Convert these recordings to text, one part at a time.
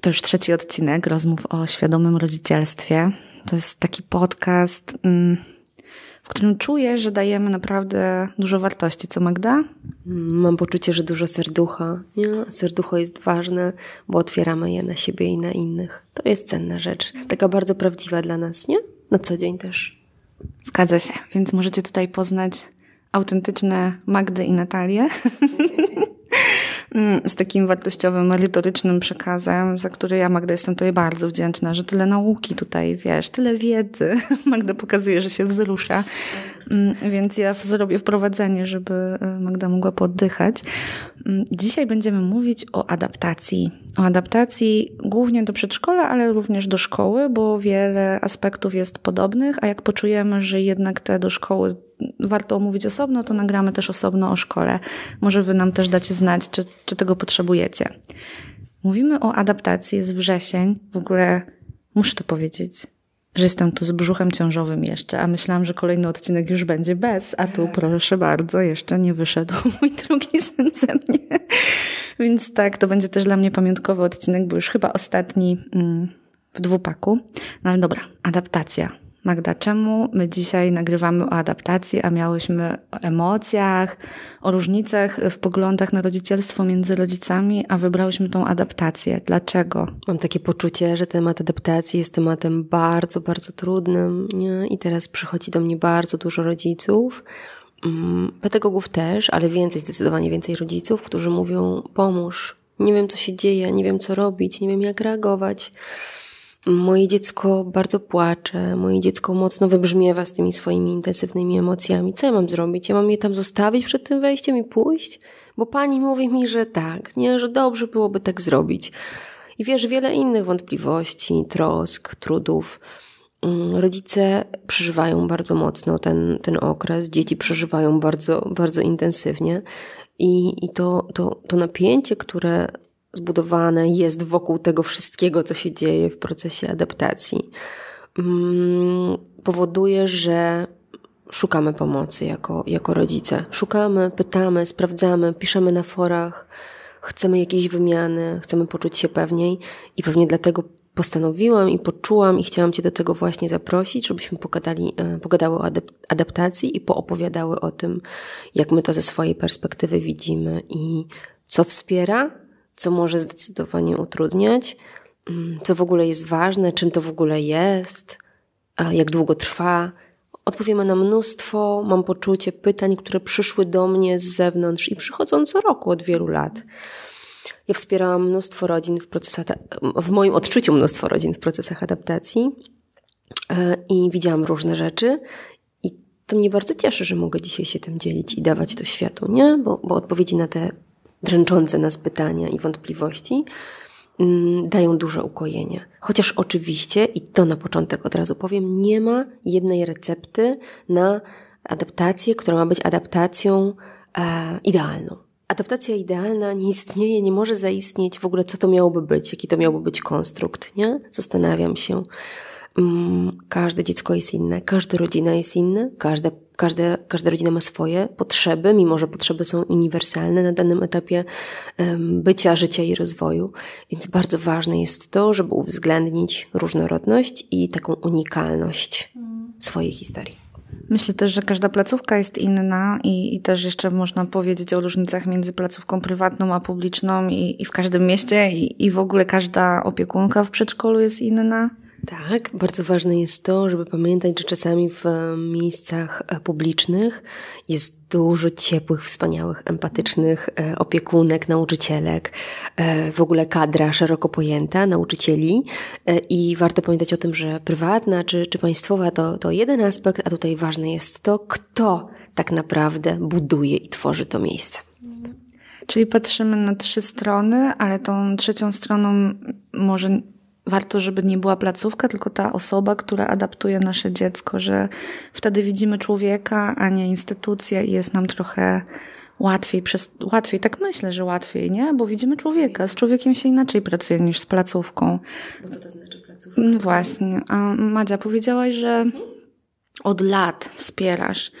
To już trzeci odcinek rozmów o świadomym rodzicielstwie. To jest taki podcast, mm, w którym czuję, że dajemy naprawdę dużo wartości. Co Magda? Mam poczucie, że dużo serducha. Nie? Serducho jest ważne, bo otwieramy je na siebie i na innych. To jest cenna rzecz. Taka bardzo prawdziwa dla nas, nie? Na co dzień też. Zgadza się, więc możecie tutaj poznać autentyczne Magdy i Natalię. Mm, z takim wartościowym, merytorycznym przekazem, za który ja, Magda, jestem tutaj bardzo wdzięczna, że tyle nauki tutaj, wiesz, tyle wiedzy. Magda pokazuje, że się wzrusza, mm, więc ja zrobię wprowadzenie, żeby e, Magda mogła poddychać. Mm, dzisiaj będziemy mówić o adaptacji. O adaptacji głównie do przedszkola, ale również do szkoły, bo wiele aspektów jest podobnych, a jak poczujemy, że jednak te do szkoły warto omówić osobno, to nagramy też osobno o szkole. Może wy nam też dacie znać, czy, czy tego potrzebujecie. Mówimy o adaptacji, jest wrzesień. W ogóle muszę to powiedzieć, że jestem tu z brzuchem ciążowym jeszcze, a myślałam, że kolejny odcinek już będzie bez, a tu proszę bardzo, jeszcze nie wyszedł mój drugi syn ze mnie. Więc tak, to będzie też dla mnie pamiątkowy odcinek, bo już chyba ostatni mm, w dwupaku. No ale dobra, adaptacja. Magda, czemu my dzisiaj nagrywamy o adaptacji, a miałyśmy o emocjach, o różnicach w poglądach na rodzicielstwo między rodzicami, a wybrałyśmy tą adaptację? Dlaczego? Mam takie poczucie, że temat adaptacji jest tematem bardzo, bardzo trudnym nie? i teraz przychodzi do mnie bardzo dużo rodziców, mm, pedagogów też, ale więcej, zdecydowanie więcej rodziców, którzy mówią pomóż, nie wiem co się dzieje, nie wiem co robić, nie wiem jak reagować. Moje dziecko bardzo płacze, moje dziecko mocno wybrzmiewa z tymi swoimi intensywnymi emocjami. Co ja mam zrobić? Ja mam je tam zostawić przed tym wejściem i pójść? Bo pani mówi mi, że tak, nie, że dobrze byłoby tak zrobić. I wiesz, wiele innych wątpliwości, trosk, trudów. Mm, rodzice przeżywają bardzo mocno ten, ten okres, dzieci przeżywają bardzo, bardzo intensywnie. I, i to, to, to napięcie, które zbudowane jest wokół tego wszystkiego, co się dzieje w procesie adaptacji, mm, powoduje, że szukamy pomocy jako, jako rodzice. Szukamy, pytamy, sprawdzamy, piszemy na forach, chcemy jakiejś wymiany, chcemy poczuć się pewniej i pewnie dlatego postanowiłam i poczułam i chciałam Cię do tego właśnie zaprosić, żebyśmy pogadali, e, pogadały o adaptacji i poopowiadały o tym, jak my to ze swojej perspektywy widzimy i co wspiera, co może zdecydowanie utrudniać, mm, co w ogóle jest ważne, czym to w ogóle jest, jak długo trwa. Odpowiemy na mnóstwo, mam poczucie, pytań, które przyszły do mnie z zewnątrz i przychodzą co roku od wielu lat. Ja wspierałam mnóstwo rodzin w procesach, w moim odczuciu mnóstwo rodzin w procesach adaptacji e, i widziałam różne rzeczy. I to mnie bardzo cieszy, że mogę dzisiaj się tym dzielić i dawać to światu, nie? Bo, bo odpowiedzi na te dręczące nas pytania i wątpliwości mm, dają duże ukojenie. Chociaż oczywiście, i to na początek od razu powiem, nie ma jednej recepty na adaptację, która ma być adaptacją e, idealną. Adaptacja idealna nie istnieje, nie może zaistnieć w ogóle, co to miałoby być, jaki to miałby być konstrukt, nie? Zastanawiam się. Mm, każde dziecko jest inne, każda rodzina jest inna, każda, każda, każda rodzina ma swoje potrzeby, mimo że potrzeby są uniwersalne na danym etapie bycia, życia i rozwoju. Więc bardzo ważne jest to, żeby uwzględnić różnorodność i taką unikalność swojej historii. Myślę też, że każda placówka jest inna i, i, też jeszcze można powiedzieć o różnicach między placówką prywatną a publiczną i, i w każdym mieście i, i w ogóle każda opiekunka w przedszkolu jest inna. Tak, bardzo ważne jest to, żeby pamiętać, że czasami w e, miejscach e, publicznych jest dużo ciepłych, wspaniałych, empatycznych e, opiekunek, nauczycielek, w ogóle kadra szeroko pojęta, nauczycieli i warto pamiętać o tym, że prywatna czy, czy państwowa to, to jeden aspekt, a tutaj ważne jest to, kto tak naprawdę buduje i tworzy to miejsce. Czyli patrzymy na trzy strony, ale tą trzecią stroną może warto, żeby nie była placówka, tylko ta osoba, która adaptuje nasze dziecko, że wtedy widzimy człowieka, a nie instytucję i jest nam trochę łatwiej, przez, łatwiej, tak myślę, że łatwiej, nie? Bo widzimy człowieka, z człowiekiem się inaczej pracuje niż z placówką. Bo co to znaczy placówka? No właśnie. A Madzia, powiedziałaś, że od lat wspierasz.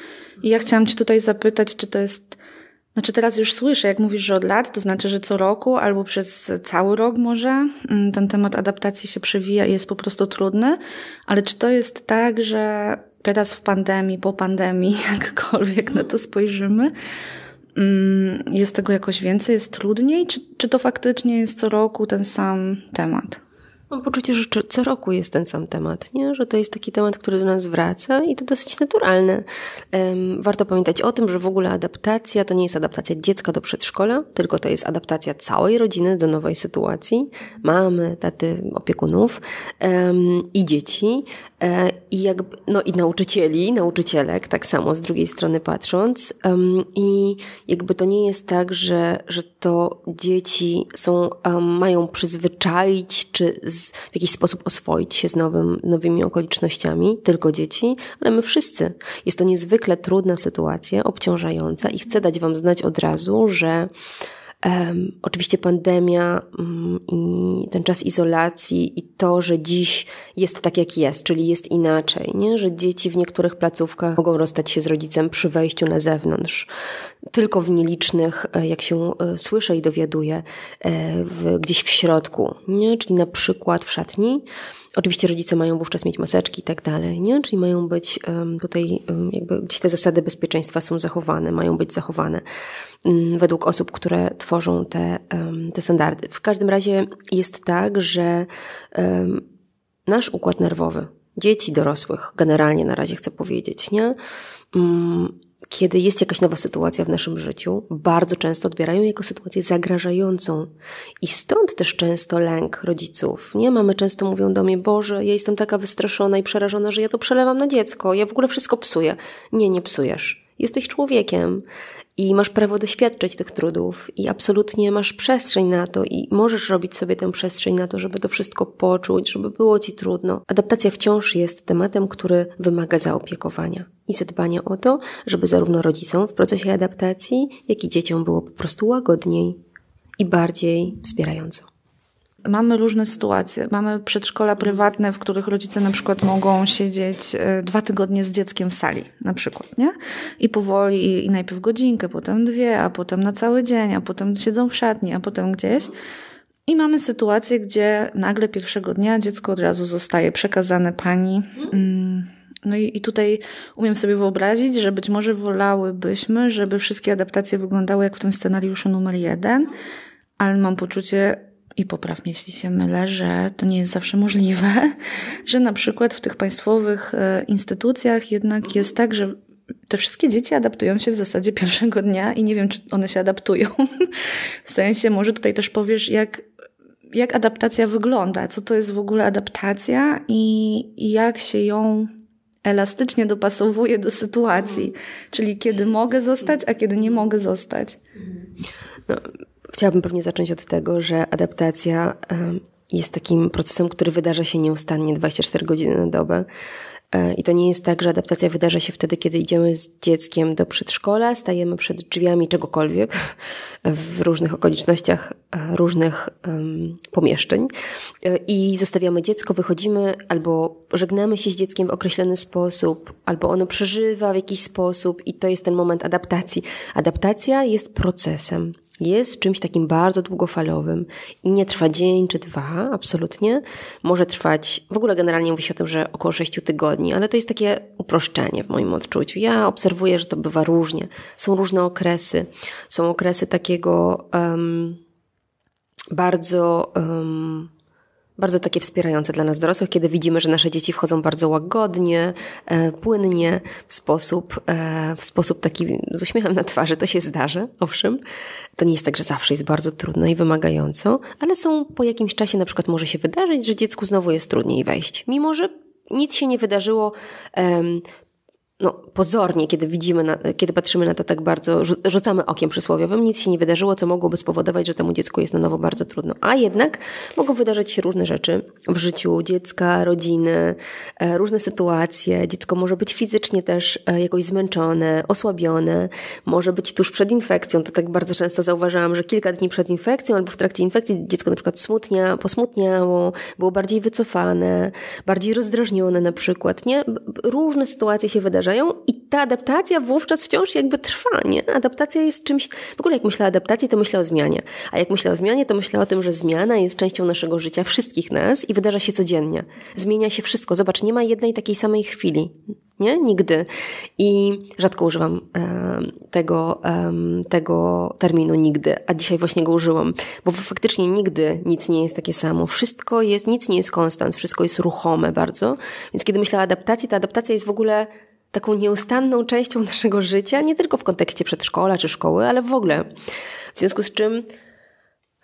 I ja chciałam Cię tutaj zapytać, czy to jest Znaczy teraz już słyszę, jak mówisz, że od lat, to znaczy, że co roku albo przez cały rok może mm, ten temat adaptacji się przewija i jest po prostu trudny, ale czy to jest tak, że teraz w pandemii, po pandemii, jakkolwiek na to spojrzymy, mm, jest tego jakoś więcej, jest trudniej, czy, czy to faktycznie jest co roku ten sam temat? Mam poczucie, że co roku jest ten sam temat, nie? że to jest taki temat, który do nas wraca i to dosyć naturalne. warto pamiętać o tym, że w ogóle adaptacja to nie jest adaptacja dziecka do przedszkola, tylko to jest adaptacja całej rodziny do nowej sytuacji. Mamy, taty, opiekunów i dzieci e, i jakby, no i nauczycieli, nauczycielek, tak samo z drugiej strony patrząc. I jakby to nie jest tak, że, że to dzieci są, mają przyzwyczaić czy w jakiś sposób oswoić się z nowym, nowymi okolicznościami, tylko dzieci, ale my wszyscy. Jest to niezwykle trudna sytuacja, obciążająca i chcę dać Wam znać od razu, że Um, oczywiście pandemia um, i ten czas izolacji i to, że dziś jest tak jak jest, czyli jest inaczej, nie? że dzieci w niektórych placówkach mogą rozstać się z rodzicem przy wejściu na zewnątrz, tylko w nielicznych, e, jak się e, słyszę i dowiaduję, e, w, gdzieś w środku, nie? czyli na przykład w szatni. Oczywiście rodzice mają wówczas mieć maseczki i tak dalej, nie? Czyli mają być tutaj, jakby gdzieś te zasady bezpieczeństwa są zachowane, mają być zachowane mm, według osób, które tworzą te, te standardy. W każdym razie jest tak, że nasz układ nerwowy, dzieci, dorosłych, generalnie na razie chcę powiedzieć, nie? Kiedy jest jakaś nowa sytuacja w naszym życiu, bardzo często odbierają jako sytuację zagrażającą. I stąd też często lęk rodziców. Nie mamy często mówią do mnie, Boże, ja jestem taka wystraszona i przerażona, że ja to przelewam na dziecko, ja w ogóle wszystko psuję. Nie, nie psujesz. Jesteś człowiekiem i masz prawo doświadczyć tych trudów i absolutnie masz przestrzeń na to i możesz robić sobie tę przestrzeń na to, żeby to wszystko poczuć, żeby było ci trudno. Adaptacja wciąż jest tematem, który wymaga zaopiekowania i zadbania o to, żeby zarówno rodzicom w procesie adaptacji, jak i dzieciom było po prostu łagodniej i bardziej wspierająco. Mamy różne sytuacje. Mamy przedszkola prywatne, w których rodzice na przykład mogą siedzieć e, dwa tygodnie z dzieckiem w sali, na przykład, nie? I powoli, i najpierw godzinkę, potem dwie, a potem na cały dzień, a potem siedzą w szatni, a potem gdzieś. I mamy sytuację, gdzie nagle pierwszego dnia dziecko od razu zostaje przekazane pani. Mm, no i, i tutaj umiem sobie wyobrazić, że być może wolałybyśmy, żeby wszystkie adaptacje wyglądały jak w tym scenariuszu numer jeden, ale mam poczucie, i popraw mnie, jeśli się mylę, że to nie jest zawsze możliwe, że na przykład w tych państwowych e, instytucjach jednak jest tak, że te wszystkie dzieci adaptują się w zasadzie pierwszego dnia i nie wiem, czy one się adaptują. W sensie, może tutaj też powiesz, jak, jak adaptacja wygląda, co to jest w ogóle adaptacja i, i jak się ją elastycznie dopasowuje do sytuacji, czyli kiedy mogę zostać, a kiedy nie mogę zostać. No, Chciałabym pewnie zacząć od tego, że adaptacja jest takim procesem, który wydarza się nieustannie 24 godziny na dobę. E, I to nie jest tak, że adaptacja wydarza się wtedy, kiedy idziemy z dzieckiem do przedszkola, stajemy przed drzwiami czegokolwiek w różnych okolicznościach e, różnych pomieszczeń e, i zostawiamy dziecko, wychodzimy albo żegnamy się z dzieckiem w określony sposób, albo ono przeżywa w jakiś sposób i to jest ten moment adaptacji. Adaptacja jest procesem jest czymś takim bardzo długofalowym i nie trwa dzień czy dwa, absolutnie. Może trwać, w ogóle generalnie mówi się o tym, że około sześciu tygodni, ale to jest takie uproszczenie w moim odczuciu. Ja obserwuję, że to bywa różnie. Są różne okresy. Są okresy takiego um, bardzo um, bardzo takie wspierające dla nas dorosłych, kiedy widzimy, że nasze dzieci wchodzą bardzo łagodnie, e, płynnie, w sposób, e, w sposób taki z uśmiechem na twarzy. To się zdarzy, owszem. To nie jest tak, że zawsze jest bardzo trudno i wymagająco, ale są po jakimś czasie na przykład może się wydarzyć, że dziecku znowu jest trudniej wejść. Mimo, że nic się nie wydarzyło no, pozornie, kiedy widzimy, na, kiedy patrzymy na to tak bardzo, rzucamy okiem przysłowiowym, nic się nie wydarzyło, co mogłoby spowodować, że temu dziecku jest na nowo bardzo trudno. A jednak mogą wydarzać się różne rzeczy w życiu dziecka, rodziny, e, różne sytuacje. Dziecko może być fizycznie też e, jakoś zmęczone, osłabione, może być tuż przed infekcją. To tak bardzo często zauważałam, że kilka dni przed infekcją albo w trakcie infekcji dziecko na przykład smutnia, posmutniało, było bardziej wycofane, bardziej rozdrażnione na przykład, nie? Różne sytuacje się wydarzają i ta adaptacja wówczas wciąż jakby trwa, nie? Adaptacja jest czymś, w ogóle jak myślę o adaptacji, to myślę o zmianie. A jak myślę o zmianie, to myślę o tym, że zmiana jest częścią naszego życia, wszystkich nas i wydarza się codziennie. Zmienia się wszystko. Zobacz, nie ma jednej takiej samej chwili. Nie? Nigdy. I rzadko używam tego, tego terminu nigdy, a dzisiaj właśnie go użyłam, bo faktycznie nigdy nic nie jest takie samo. Wszystko jest, nic nie jest konstant, wszystko jest ruchome bardzo. Więc kiedy myślę o adaptacji, to adaptacja jest w ogóle taką nieustanną częścią naszego życia, nie tylko w kontekście przedszkola czy szkoły, ale w ogóle. W związku z czym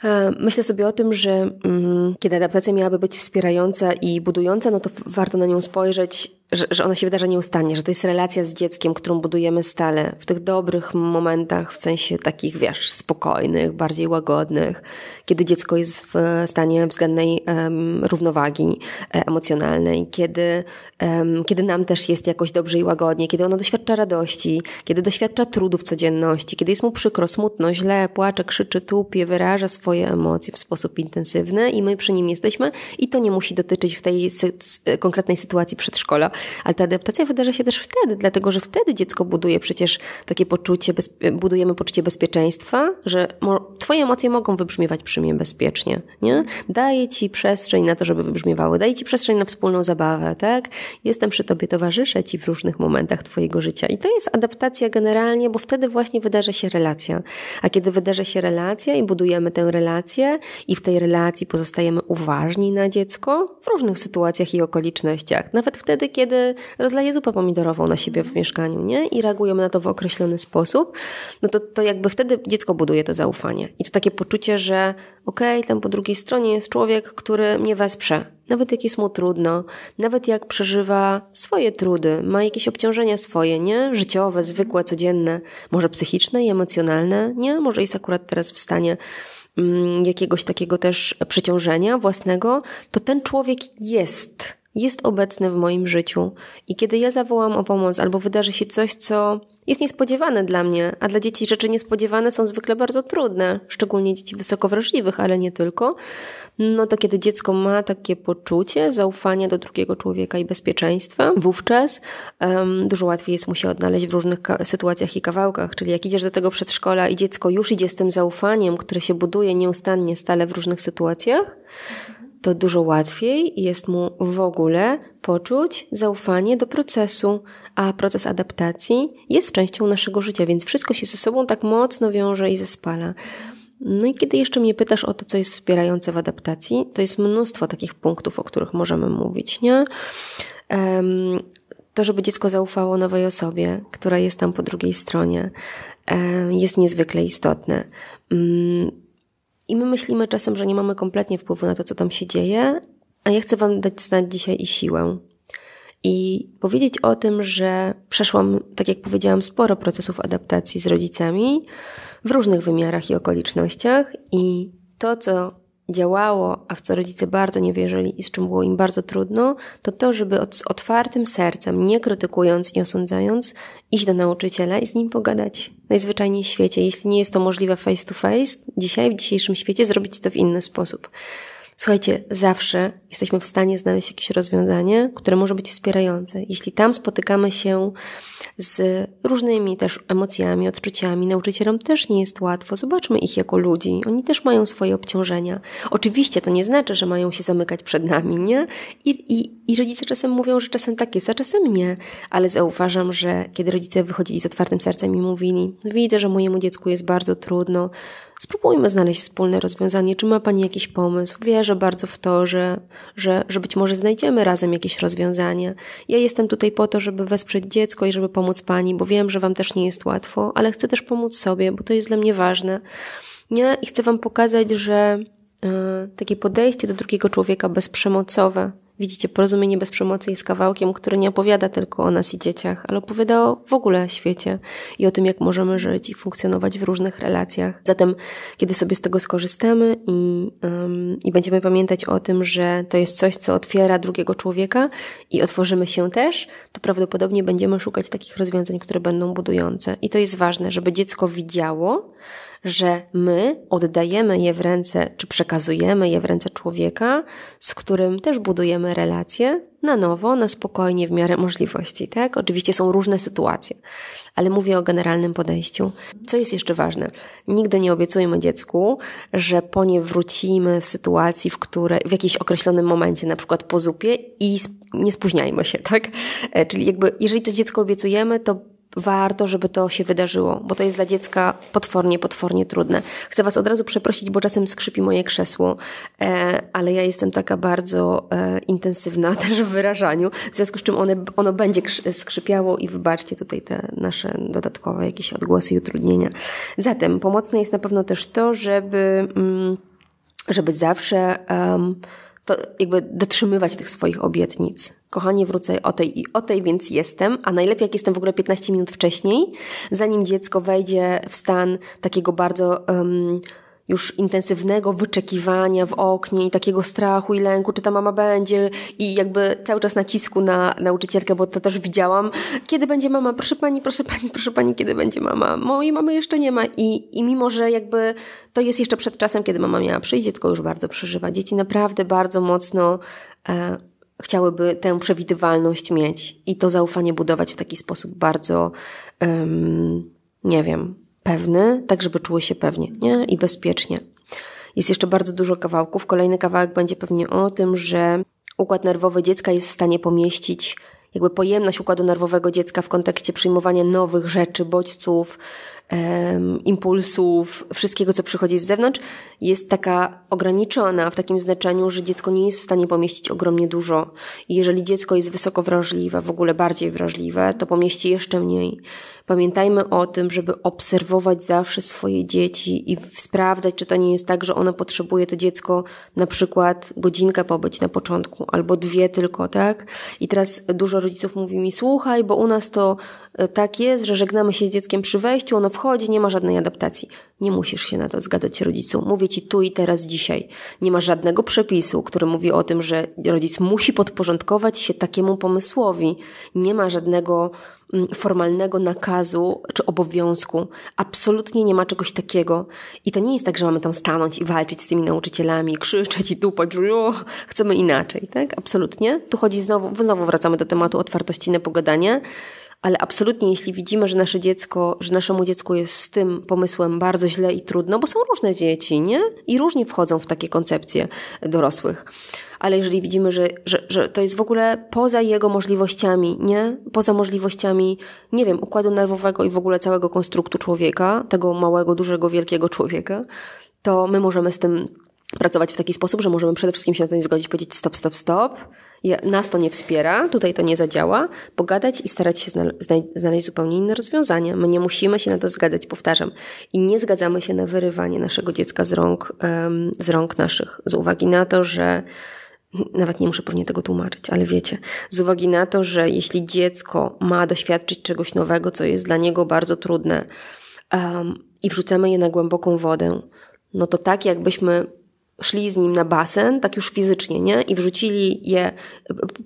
e, Myślę sobie o tym, że mm, kiedy adaptacja miałaby być wspierająca i budująca, no to warto na nią spojrzeć że, że ona się wydarza nieustannie, że to jest relacja z dzieckiem, którą budujemy stale, w tych dobrych momentach, w sensie takich, wiesz, spokojnych, bardziej łagodnych, kiedy dziecko jest w stanie względnej um, równowagi e, emocjonalnej, kiedy, um, kiedy nam też jest jakoś dobrze i łagodnie, kiedy ono doświadcza radości, kiedy doświadcza trudów codzienności, kiedy jest mu przykro, smutno, źle, płacze, krzyczy, tupie, wyraża swoje emocje w sposób intensywny i my przy nim jesteśmy i to nie musi dotyczyć w tej sy konkretnej sytuacji przedszkola, ale ta adaptacja wydarza się też wtedy, dlatego że wtedy dziecko buduje przecież takie poczucie, budujemy poczucie bezpieczeństwa, że twoje emocje mogą wybrzmiewać przy mnie bezpiecznie, nie? Daję ci przestrzeń na to, żeby wybrzmiewały, daję ci przestrzeń na wspólną zabawę, tak? Jestem przy tobie, towarzyszę ci w różnych momentach twojego życia i to jest adaptacja generalnie, bo wtedy właśnie wydarza się relacja. A kiedy wydarza się relacja i budujemy tę relację i w tej relacji pozostajemy uważni na dziecko w różnych sytuacjach i okolicznościach, nawet wtedy, kiedy kiedy rozleje zupę pomidorową na siebie w mieszkaniu, nie? I reagujemy na to w określony sposób, no to, to jakby wtedy dziecko buduje to zaufanie. I to takie poczucie, że okej, okay, tam po drugiej stronie jest człowiek, który mnie wesprze. Nawet jak jest mu trudno, nawet jak przeżywa swoje trudy, ma jakieś obciążenia swoje, nie? Życiowe, zwykłe, codzienne, może psychiczne i emocjonalne, nie? Może jest akurat teraz w stanie mm, jakiegoś takiego też przeciążenia własnego, to ten człowiek jest jest obecny w moim życiu i kiedy ja zawołam o pomoc albo wydarzy się coś, co jest niespodziewane dla mnie, a dla dzieci rzeczy niespodziewane są zwykle bardzo trudne, szczególnie dzieci wysoko wrażliwych, ale nie tylko, no to kiedy dziecko ma takie poczucie zaufania do drugiego człowieka i bezpieczeństwa, wówczas um, dużo łatwiej jest mu się odnaleźć w różnych sytuacjach i kawałkach. Czyli jak idziesz do tego przedszkola i dziecko już idzie z tym zaufaniem, które się buduje nieustannie stale w różnych sytuacjach, to dużo łatwiej jest mu w ogóle poczuć zaufanie do procesu, a proces adaptacji jest częścią naszego życia, więc wszystko się ze sobą tak mocno wiąże i zespala. No i kiedy jeszcze mnie pytasz o to, co jest wspierające w adaptacji, to jest mnóstwo takich punktów, o których możemy mówić, nie? Um, to, żeby dziecko zaufało nowej osobie, która jest tam po drugiej stronie, um, jest niezwykle istotne. Um, i my myślimy czasem, że nie mamy kompletnie wpływu na to, co tam się dzieje, a ja chcę Wam dać znać dzisiaj i siłę. I powiedzieć o tym, że przeszłam, tak jak powiedziałam, sporo procesów adaptacji z rodzicami w różnych wymiarach i okolicznościach, i to, co działało, a w co rodzice bardzo nie wierzyli i z czym było im bardzo trudno, to to, żeby od, z otwartym sercem, nie krytykując, nie osądzając, iść do nauczyciela i z nim pogadać. Najzwyczajniej w świecie. Jeśli nie jest to możliwe face to face, dzisiaj, w dzisiejszym świecie, zrobić to w inny sposób. Słuchajcie, zawsze jesteśmy w stanie znaleźć jakieś rozwiązanie, które może być wspierające. Jeśli tam spotykamy się z różnymi też emocjami, odczuciami, nauczycielom też nie jest łatwo. Zobaczmy ich jako ludzi. Oni też mają swoje obciążenia. Oczywiście to nie znaczy, że mają się zamykać przed nami, nie? I, i, i rodzice czasem mówią, że czasem tak jest, a czasem nie. Ale zauważam, że kiedy rodzice wychodzili z otwartym sercem i mówili, widzę, że mojemu dziecku jest bardzo trudno, Spróbujmy znaleźć wspólne rozwiązanie. Czy ma Pani jakiś pomysł? Wierzę bardzo w to, że, że, że być może znajdziemy razem jakieś rozwiązanie. Ja jestem tutaj po to, żeby wesprzeć dziecko i żeby pomóc Pani, bo wiem, że Wam też nie jest łatwo, ale chcę też pomóc sobie, bo to jest dla mnie ważne. Nie? I chcę Wam pokazać, że yy, takie podejście do drugiego człowieka bezprzemocowe, Widzicie, porozumienie bez przemocy jest kawałkiem, który nie opowiada tylko o nas i dzieciach, ale opowiada o w ogóle świecie i o tym, jak możemy żyć i funkcjonować w różnych relacjach. Zatem, kiedy sobie z tego skorzystamy i, um, i będziemy pamiętać o tym, że to jest coś, co otwiera drugiego człowieka i otworzymy się też, to prawdopodobnie będziemy szukać takich rozwiązań, które będą budujące. I to jest ważne, żeby dziecko widziało, że my oddajemy je w ręce, czy przekazujemy je w ręce człowieka, z którym też budujemy relacje na nowo, na spokojnie, w miarę możliwości, tak? Oczywiście są różne sytuacje, ale mówię o generalnym podejściu. Co jest jeszcze ważne? Nigdy nie obiecujemy dziecku, że po nie wrócimy w sytuacji, w której, w jakimś określonym momencie, na przykład po zupie i nie spóźniajmy się, tak? E, czyli jakby, jeżeli to dziecko obiecujemy, to warto, żeby to się wydarzyło, bo to jest dla dziecka potwornie, potwornie trudne. Chcę Was od razu przeprosić, bo czasem skrzypi moje krzesło, e, ale ja jestem taka bardzo e, intensywna też w wyrażaniu, w związku z czym one, ono będzie skrzypiało i wybaczcie tutaj te nasze dodatkowe jakieś odgłosy i utrudnienia. Zatem pomocne jest na pewno też to, żeby, mm, żeby zawsze um, to jakby dotrzymywać tych swoich obietnic. Kochanie, wrócę o tej i o tej, więc jestem, a najlepiej jak jestem w ogóle 15 minut wcześniej, zanim dziecko wejdzie w stan takiego bardzo um, już intensywnego wyczekiwania w oknie i takiego strachu i lęku, czy ta mama będzie i jakby cały czas nacisku na nauczycielkę, bo to też widziałam. Kiedy będzie mama? Proszę pani, proszę pani, proszę pani, kiedy będzie mama? Mojej mamy jeszcze nie ma i, i mimo, że jakby to jest jeszcze przed czasem, kiedy mama miała przyjść, dziecko już bardzo przeżywa. Dzieci naprawdę bardzo mocno e, chciałyby tę przewidywalność mieć i to zaufanie budować w taki sposób bardzo, um, nie wiem, pewny, tak żeby czuły się pewnie nie? i bezpiecznie. Jest jeszcze bardzo dużo kawałków. Kolejny kawałek będzie pewnie o tym, że układ nerwowy dziecka jest w stanie pomieścić jakby pojemność układu nerwowego dziecka w kontekście przyjmowania nowych rzeczy, bodźców, impulsów, wszystkiego, co przychodzi z zewnątrz, jest taka ograniczona w takim znaczeniu, że dziecko nie jest w stanie pomieścić ogromnie dużo. I jeżeli dziecko jest wysoko wrażliwe, w ogóle bardziej wrażliwe, to pomieści jeszcze mniej. Pamiętajmy o tym, żeby obserwować zawsze swoje dzieci i sprawdzać, czy to nie jest tak, że ono potrzebuje to dziecko na przykład godzinkę pobyć na początku, albo dwie tylko, tak? I teraz dużo rodziców mówi mi, słuchaj, bo u nas to tak jest, że żegnamy się z dzieckiem przy wejściu, ono wchodzi, nie ma żadnej adaptacji. Nie musisz się na to zgadzać rodzicu. Mówię ci tu i teraz, dzisiaj. Nie ma żadnego przepisu, który mówi o tym, że rodzic musi podporządkować się takiemu pomysłowi. Nie ma żadnego mm, formalnego nakazu czy obowiązku. Absolutnie nie ma czegoś takiego. I to nie jest tak, że mamy tam stanąć i walczyć z tymi nauczycielami, krzyczeć i tupać, że o, chcemy inaczej, tak? Absolutnie. Tu chodzi znowu, znowu wracamy do tematu otwartości na pogadanie ale absolutnie jeśli widzimy, że nasze dziecko, że naszemu dziecku jest z tym pomysłem bardzo źle i trudno, bo są różne dzieci, nie? I różnie wchodzą w takie koncepcje dorosłych. Ale jeżeli widzimy, że, że, że to jest w ogóle poza jego możliwościami, nie? Poza możliwościami, nie wiem, układu nerwowego i w ogóle całego konstruktu człowieka, tego małego, dużego, wielkiego człowieka, to my możemy z tym pracować w taki sposób, że możemy przede wszystkim się na to nie zgodzić, powiedzieć stop, stop, stop. Nas to nie wspiera, tutaj to nie zadziała, pogadać i starać się znaleźć zupełnie inne rozwiązania. My nie musimy się na to zgadzać, powtarzam. I nie zgadzamy się na wyrywanie naszego dziecka z rąk, z rąk naszych, z uwagi na to, że nawet nie muszę pewnie tego tłumaczyć, ale wiecie, z uwagi na to, że jeśli dziecko ma doświadczyć czegoś nowego, co jest dla niego bardzo trudne, um, i wrzucamy je na głęboką wodę, no to tak jakbyśmy szli z nim na basen, tak już fizycznie, nie? I wrzucili je,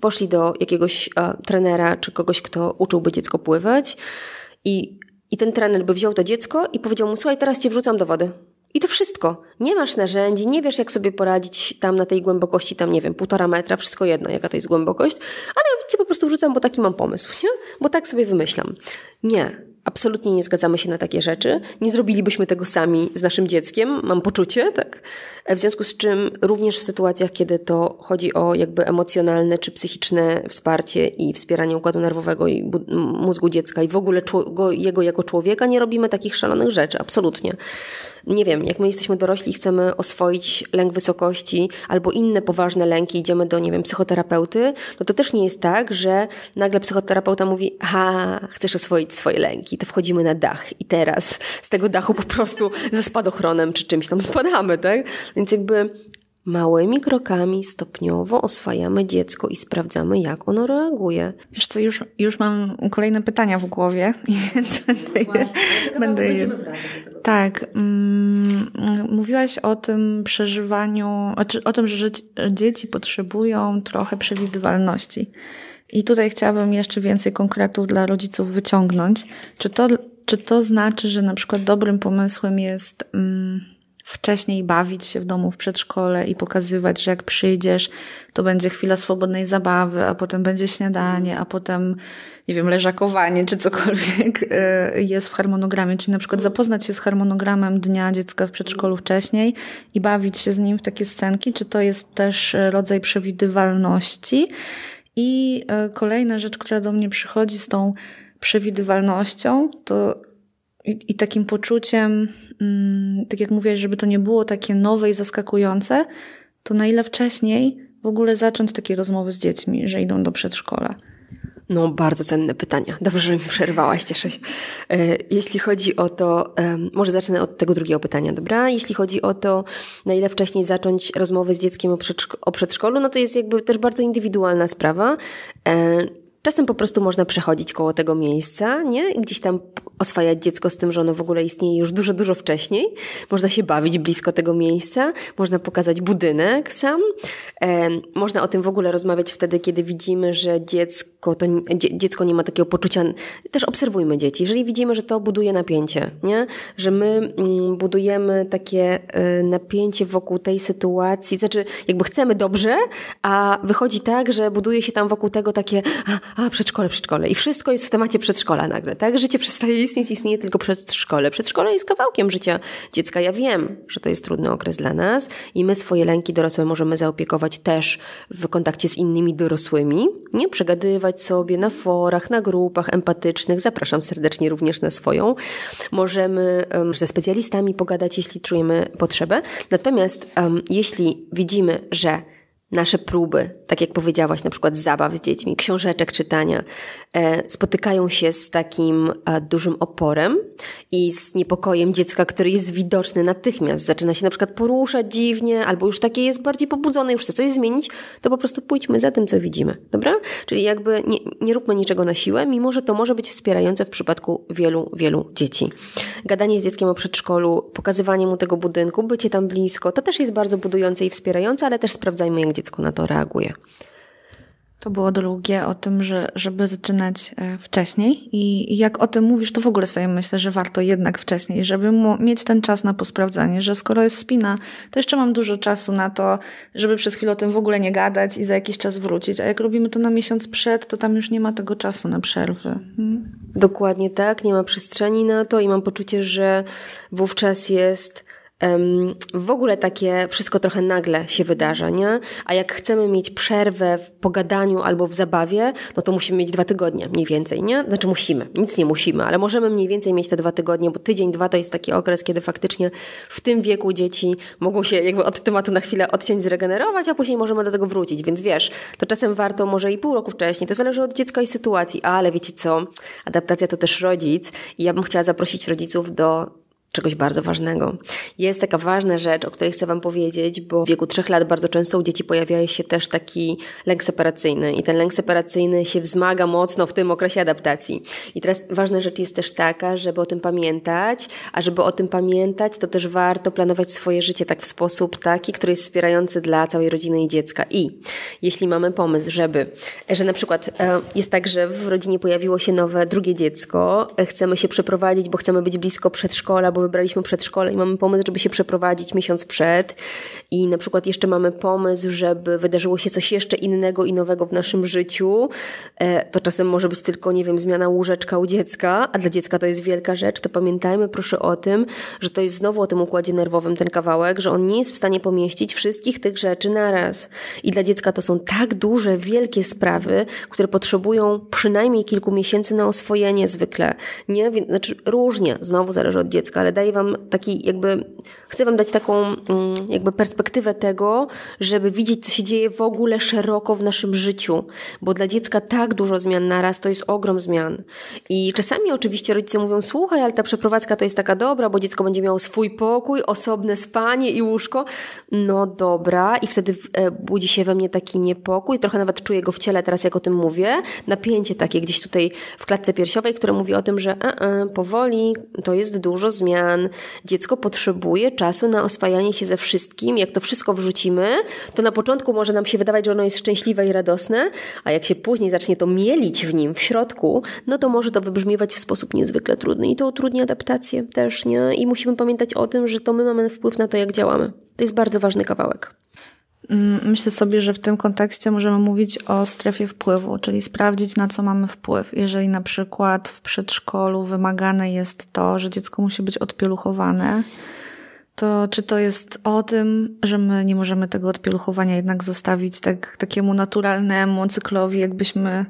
poszli do jakiegoś e, trenera czy kogoś, kto uczyłby dziecko pływać i, i ten trener by wziął to dziecko i powiedział mu, słuchaj, teraz cię wrzucam do wody. I to wszystko. Nie masz narzędzi, nie wiesz, jak sobie poradzić tam na tej głębokości, tam nie wiem, półtora metra, wszystko jedno, jaka to jest głębokość, ale ja cię po prostu wrzucam, bo taki mam pomysł, nie? Bo tak sobie wymyślam. Nie absolutnie nie zgadzamy się na takie rzeczy. Nie zrobilibyśmy tego sami z naszym dzieckiem, mam poczucie, tak? W związku z czym również w sytuacjach, kiedy to chodzi o jakby emocjonalne czy psychiczne wsparcie i wspieranie układu nerwowego i mózgu dziecka i w ogóle jego jako człowieka, nie robimy takich szalonych rzeczy, absolutnie nie wiem, jak my jesteśmy dorośli i chcemy oswoić lęk wysokości albo inne poważne lęki, idziemy do, nie wiem, psychoterapeuty, no to też nie jest tak, że nagle psychoterapeuta mówi, ha, chcesz oswoić swoje lęki, to wchodzimy na dach i teraz z tego dachu po prostu ze spadochronem czy czymś tam spadamy, tak? Więc jakby Małymi krokami stopniowo oswajamy dziecko i sprawdzamy, jak ono reaguje. Wiesz co, już, już mam kolejne pytania w głowie, więc Właśnie, będę je... Tak. Mm, mówiłaś o tym przeżywaniu, o tym, że dzieci potrzebują trochę przewidywalności. I tutaj chciałabym jeszcze więcej konkretów dla rodziców wyciągnąć. Czy to czy to znaczy, że na przykład dobrym pomysłem jest mm, wcześniej bawić się w domu w przedszkole i pokazywać, że jak przyjdziesz, to będzie chwila swobodnej zabawy, a potem będzie śniadanie, a potem, nie wiem, leżakowanie czy cokolwiek y, jest w harmonogramie. Czyli na przykład zapoznać się z harmonogramem dnia dziecka w przedszkolu wcześniej i bawić się z nim w takie scenki, czy to jest też rodzaj przewidywalności. I y, kolejna rzecz, która do mnie przychodzi z tą przewidywalnością, to i, i takim poczuciem, tak jak mówię, żeby to nie było takie nowe i zaskakujące, to na ile wcześniej w ogóle zacząć takie rozmowy z dziećmi, że idą do przedszkola? No, bardzo cenne pytania. Dobrze, że mi przerwałaś, cieszę się. E, jeśli chodzi o to, może zacznę od tego drugiego pytania, dobra? Jeśli chodzi o to, na ile wcześniej zacząć rozmowę z dzieckiem o przedszkolu, no to jest jakby też bardzo indywidualna sprawa. Czasem po prostu można przechodzić koło tego miejsca, nie? I gdzieś tam oswajać dziecko z tym, że ono w ogóle istnieje już dużo, dużo wcześniej. Można się bawić blisko tego miejsca, można pokazać budynek sam. E, można o tym w ogóle rozmawiać wtedy, kiedy widzimy, że dziecko, to, dziecko nie ma takiego poczucia. Też obserwujmy dzieci. Jeżeli widzimy, że to buduje napięcie, nie? Że my mm, budujemy takie y, napięcie wokół tej sytuacji, znaczy jakby chcemy dobrze, a wychodzi tak, że buduje się tam wokół tego takie a przedszkole, przedszkole. I wszystko jest w temacie przedszkola nagle, tak? Życie przestaje istnieć, istnieje tylko przedszkole. Przedszkole jest kawałkiem życia dziecka. Ja wiem, że to jest trudny okres dla nas i my swoje lęki dorosłe możemy zaopiekować też w kontakcie z innymi dorosłymi, nie? Przegadywać sobie na forach, na grupach empatycznych. Zapraszam serdecznie również na swoją. Możemy um, ze specjalistami pogadać, jeśli czujemy potrzebę. Natomiast um, jeśli widzimy, że nasze próby, tak jak powiedziałaś, na przykład zabaw z dziećmi, książeczek czytania, e, spotykają się z takim e, dużym oporem i z niepokojem dziecka, który jest widoczny natychmiast. Zaczyna się na przykład poruszać dziwnie, albo już takie jest bardziej pobudzone, już chce coś zmienić, to po prostu pójdźmy za tym, co widzimy, dobra? Czyli jakby nie, nie róbmy niczego na siłę, mimo że to może być wspierające w przypadku wielu, wielu dzieci. Gadanie z dzieckiem o przedszkolu, pokazywanie mu tego budynku, bycie tam blisko, to też jest bardzo budujące i wspierające, ale też sprawdzajmy, jak dziecko na to reaguje. To było drugie o tym, że, żeby zaczynać e, wcześniej i jak o tym mówisz, to w ogóle sobie myślę, że warto jednak wcześniej, żeby mieć ten czas na posprawdzanie, że skoro jest spina, to jeszcze mam dużo czasu na to, żeby przez chwilę o tym w ogóle nie gadać i za jakiś czas wrócić. A jak robimy to na miesiąc przed, to tam już nie ma tego czasu na przerwy. Hmm? Dokładnie tak, nie ma przestrzeni na to i mam poczucie, że wówczas jest w ogóle takie wszystko trochę nagle się wydarza, nie? A jak chcemy mieć przerwę w pogadaniu albo w zabawie, no to musimy mieć dwa tygodnie mniej więcej, nie? Znaczy musimy, nic nie musimy, ale możemy mniej więcej mieć te dwa tygodnie, bo tydzień, dwa to jest taki okres, kiedy faktycznie w tym wieku dzieci mogą się jakby od tematu na chwilę odciąć, zregenerować, a później możemy do tego wrócić. Więc wiesz, to czasem warto może i pół roku wcześniej, to zależy od dziecka i sytuacji, ale wiecie co? Adaptacja to też rodzic i ja bym chciała zaprosić rodziców do czegoś bardzo ważnego. Jest taka ważna rzecz, o której chcę Wam powiedzieć, bo w wieku trzech lat bardzo często u dzieci pojawia się też taki lęk separacyjny i ten lęk separacyjny się wzmaga mocno w tym okresie adaptacji. I teraz ważna rzecz jest też taka, żeby o tym pamiętać, a żeby o tym pamiętać, to też warto planować swoje życie tak w sposób taki, który jest wspierający dla całej rodziny i dziecka. I jeśli mamy pomysł, żeby, że na przykład e, jest tak, że w rodzinie pojawiło się nowe, drugie dziecko, e, chcemy się przeprowadzić, bo chcemy być blisko przedszkola, bo wybraliśmy przedszkole i mamy pomysł, żeby się przeprowadzić miesiąc przed i na przykład jeszcze mamy pomysł, żeby wydarzyło się coś jeszcze innego i nowego w naszym życiu, e, to czasem może być tylko, nie wiem, zmiana łóżeczka u dziecka, a dla dziecka to jest wielka rzecz, to pamiętajmy proszę o tym, że to jest znowu o tym układzie nerwowym ten kawałek, że on nie jest w stanie pomieścić wszystkich tych rzeczy naraz. I dla dziecka to są tak duże, wielkie sprawy, które potrzebują przynajmniej kilku miesięcy na oswojenie zwykle. Nie? Znaczy różnie, znowu zależy od dziecka, ale daję wam taki jakby, chcę wam dać taką mm, jakby perspektywę tego, żeby widzieć, co się dzieje w ogóle szeroko w naszym życiu, bo dla dziecka tak dużo zmian naraz to jest ogrom zmian. I czasami oczywiście rodzice mówią, słuchaj, ale ta przeprowadzka to jest taka dobra, bo dziecko będzie miało swój pokój, osobne spanie i łóżko. No dobra, i wtedy e, budzi się we mnie taki niepokój, trochę nawet czuję go w ciele teraz, jak o tym mówię, napięcie takie gdzieś tutaj w klatce piersiowej, które mówi o tym, że e, e, powoli to jest dużo zmian, zmian. Dziecko potrzebuje czasu na oswajanie się ze wszystkim. Jak to wszystko wrzucimy, to na początku może nam się wydawać, że ono jest szczęśliwe i radosne, a jak się później zacznie to mielić w nim, w środku, no to może to wybrzmiewać w sposób niezwykle trudny i to utrudni adaptację też, nie? I musimy pamiętać o tym, że to my mamy wpływ na to, jak działamy. To jest bardzo ważny kawałek. Mm, myślę sobie, że w tym kontekście możemy mówić o strefie wpływu, czyli sprawdzić, na co mamy wpływ. Jeżeli na przykład w przedszkolu wymagane jest to, że dziecko musi być odpieluchowane, to czy to jest o tym, że my nie możemy tego odpieluchowania jednak zostawić tak, takiemu naturalnemu cyklowi, jakbyśmy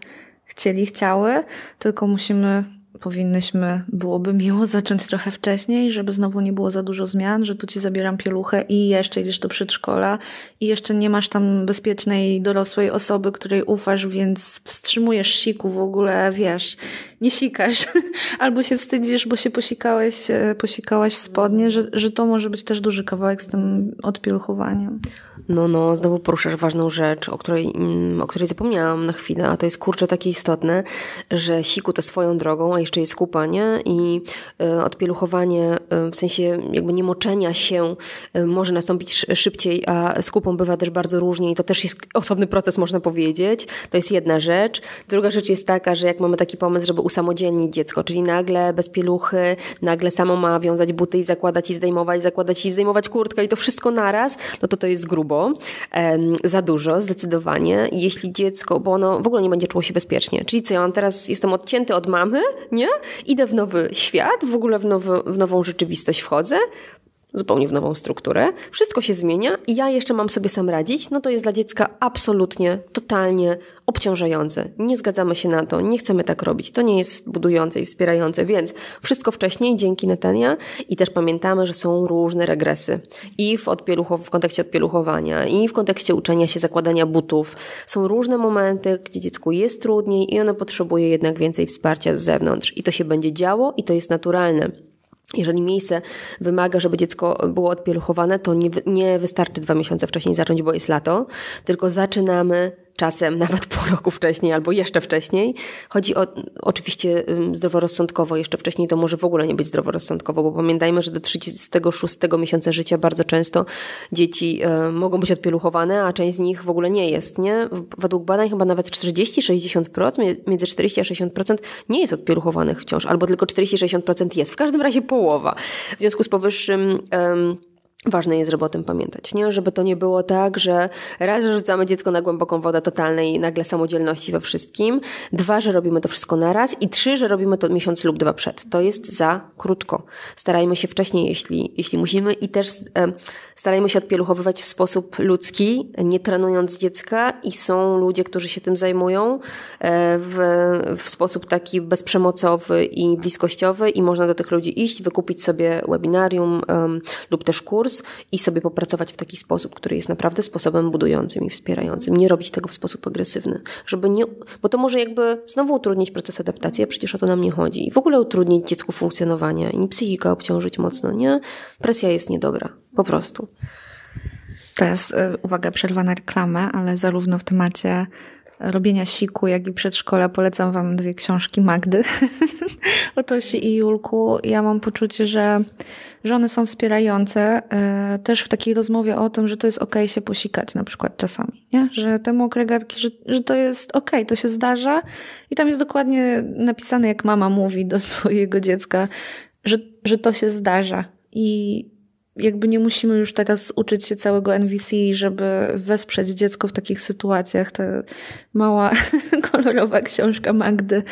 chcieli, chciały, tylko musimy powinnyśmy, byłoby miło zacząć trochę wcześniej, żeby znowu nie było za dużo zmian, że tu ci zabieram pieluchę i jeszcze idziesz do przedszkola i jeszcze nie masz tam bezpiecznej dorosłej osoby, której ufasz, więc wstrzymujesz siku w ogóle, wiesz, nie sikasz. Albo się wstydzisz, bo się posikałeś, e, posikałaś spodnie, że, że to może być też duży kawałek z tym odpieluchowaniem. No, no, znowu poruszasz ważną rzecz, o której, mm, o której zapomniałam na chwilę, a to jest kurczę takie istotne, że siku to swoją drogą, a jeszcze jest kupanie i y, odpieluchowanie, y, w sensie jakby nie moczenia się może nastąpić szybciej, a z kupą bywa też bardzo różnie i to też jest osobny proces, można powiedzieć. To jest jedna rzecz. Druga rzecz jest taka, że jak mamy taki pomysł, żeby usamodzielnić dziecko, czyli nagle bez pieluchy, nagle samo ma wiązać buty i zakładać i zdejmować, zakładać i zdejmować kurtkę i to wszystko naraz, no to to jest grubo, za dużo, zdecydowanie. Jeśli dziecko, bo ono w ogóle nie będzie czuło się bezpiecznie. Czyli co, ja mam teraz, jestem odcięty od mamy, nie? Idę w nowy świat, w ogóle w, nowy, w nową rzeczywistość wchodzę, zupełnie w nową strukturę. Wszystko się zmienia i ja jeszcze mam sobie sam radzić, no to jest dla dziecka absolutnie, totalnie obciążające. Nie zgadzamy się na to, nie chcemy tak robić. To nie jest budujące i wspierające, więc wszystko wcześniej dzięki Netania i też pamiętamy, że są różne regresy i w, w kontekście odpieluchowania, i w kontekście uczenia się zakładania butów. Są różne momenty, gdzie dziecku jest trudniej i ono potrzebuje jednak więcej wsparcia z zewnątrz. I to się będzie działo i to jest naturalne. Jeżeli miejsce wymaga, żeby dziecko było odpieluchowane, to nie, nie wystarczy dwa miesiące wcześniej zacząć, bo jest lato, tylko zaczynamy czasem nawet pół roku wcześniej albo jeszcze wcześniej. Chodzi o oczywiście zdroworozsądkowo, jeszcze wcześniej to może w ogóle nie być zdroworozsądkowo, bo pamiętajmy, że do 36 miesiąca życia bardzo często dzieci y, mogą być odpieluchowane, a część z nich w ogóle nie jest, nie? Według badań chyba nawet 40-60%, między 40 a 60% nie jest odpieluchowanych wciąż, albo tylko 40-60% jest. W każdym razie połowa. W związku z powyższym Ważne jest, żeby o tym pamiętać, nie? Żeby to nie było tak, że raz, że rzucamy dziecko na głęboką wodę totalnej i nagle samodzielności we wszystkim, dwa, że robimy to wszystko naraz i trzy, że robimy to miesiąc lub dwa przed. To jest za krótko. Starajmy się wcześniej, jeśli, jeśli musimy i też e, starajmy się odpieluchowywać w sposób ludzki, nie trenując dziecka i są ludzie, którzy się tym zajmują e, w, w sposób taki bezprzemocowy i bliskościowy i można do tych ludzi iść, wykupić sobie webinarium um, lub też kurs, kurs i sobie popracować w taki sposób, który jest naprawdę sposobem budującym i wspierającym. Nie robić tego w sposób agresywny, żeby nie, bo to może jakby znowu utrudnić proces adaptacji, a przecież o to nam nie chodzi. I w ogóle utrudnić dziecku funkcjonowania i psychikę obciążyć mocno, nie? Presja jest niedobra. Po prostu. Teraz, y, uwaga, przerwa na reklamę, ale zarówno w temacie robienia siku, jak i przedszkola polecam Wam dwie książki Magdy o Tosi i Julku. Ja mam poczucie, że, że one są wspierające e, też w takiej rozmowie o tym, że to jest ok się posikać na przykład czasami, nie? Że te mokre że, że to jest ok, to się zdarza i tam jest dokładnie napisane, jak mama mówi do swojego dziecka, że, że to się zdarza i jakby nie musimy już teraz uczyć się całego NVC, żeby wesprzeć dziecko w takich sytuacjach. Ta mała, kolorowa książka Magdy,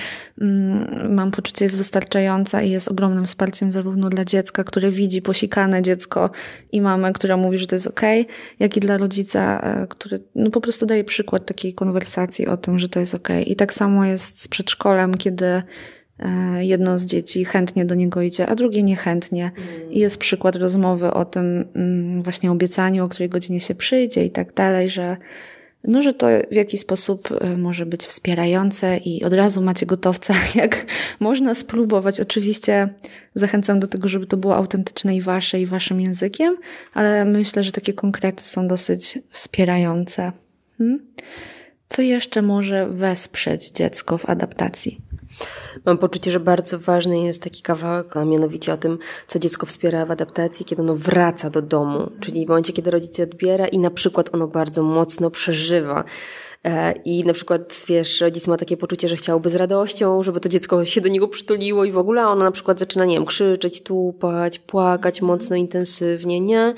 mm, mam poczucie, jest wystarczająca i jest ogromnym wsparciem zarówno dla dziecka, które widzi posikane dziecko i mamę, która mówi, że to jest ok, jak i dla rodzica, e, który no po prostu daje przykład takiej konwersacji o tym, że to jest ok. I tak samo jest z przedszkolem, kiedy jedno z dzieci chętnie do niego idzie, a drugie niechętnie. Mm. I jest przykład rozmowy o tym mm, właśnie obiecaniu, o której godzinie się przyjdzie i tak dalej, że no, że to w jakiś sposób e, może być wspierające i od razu macie gotowca, jak można spróbować. Oczywiście zachęcam do tego, żeby to było autentyczne i wasze, i waszym językiem, ale myślę, że takie konkrety są dosyć wspierające. Hmm? Co jeszcze może wesprzeć dziecko w adaptacji? Mam poczucie, że bardzo ważny jest taki kawałek, a mianowicie o tym, co dziecko wspiera w adaptacji, kiedy ono wraca do domu, czyli w momencie, kiedy rodzic je odbiera i na przykład ono bardzo mocno przeżywa E, I na przykład, wiesz, rodzic ma takie poczucie, że chciałby z radością, żeby to dziecko się do niego przytuliło i w ogóle, a ono na przykład zaczyna, nie wiem, krzyczeć, tupać, płakać mocno, intensywnie, nie?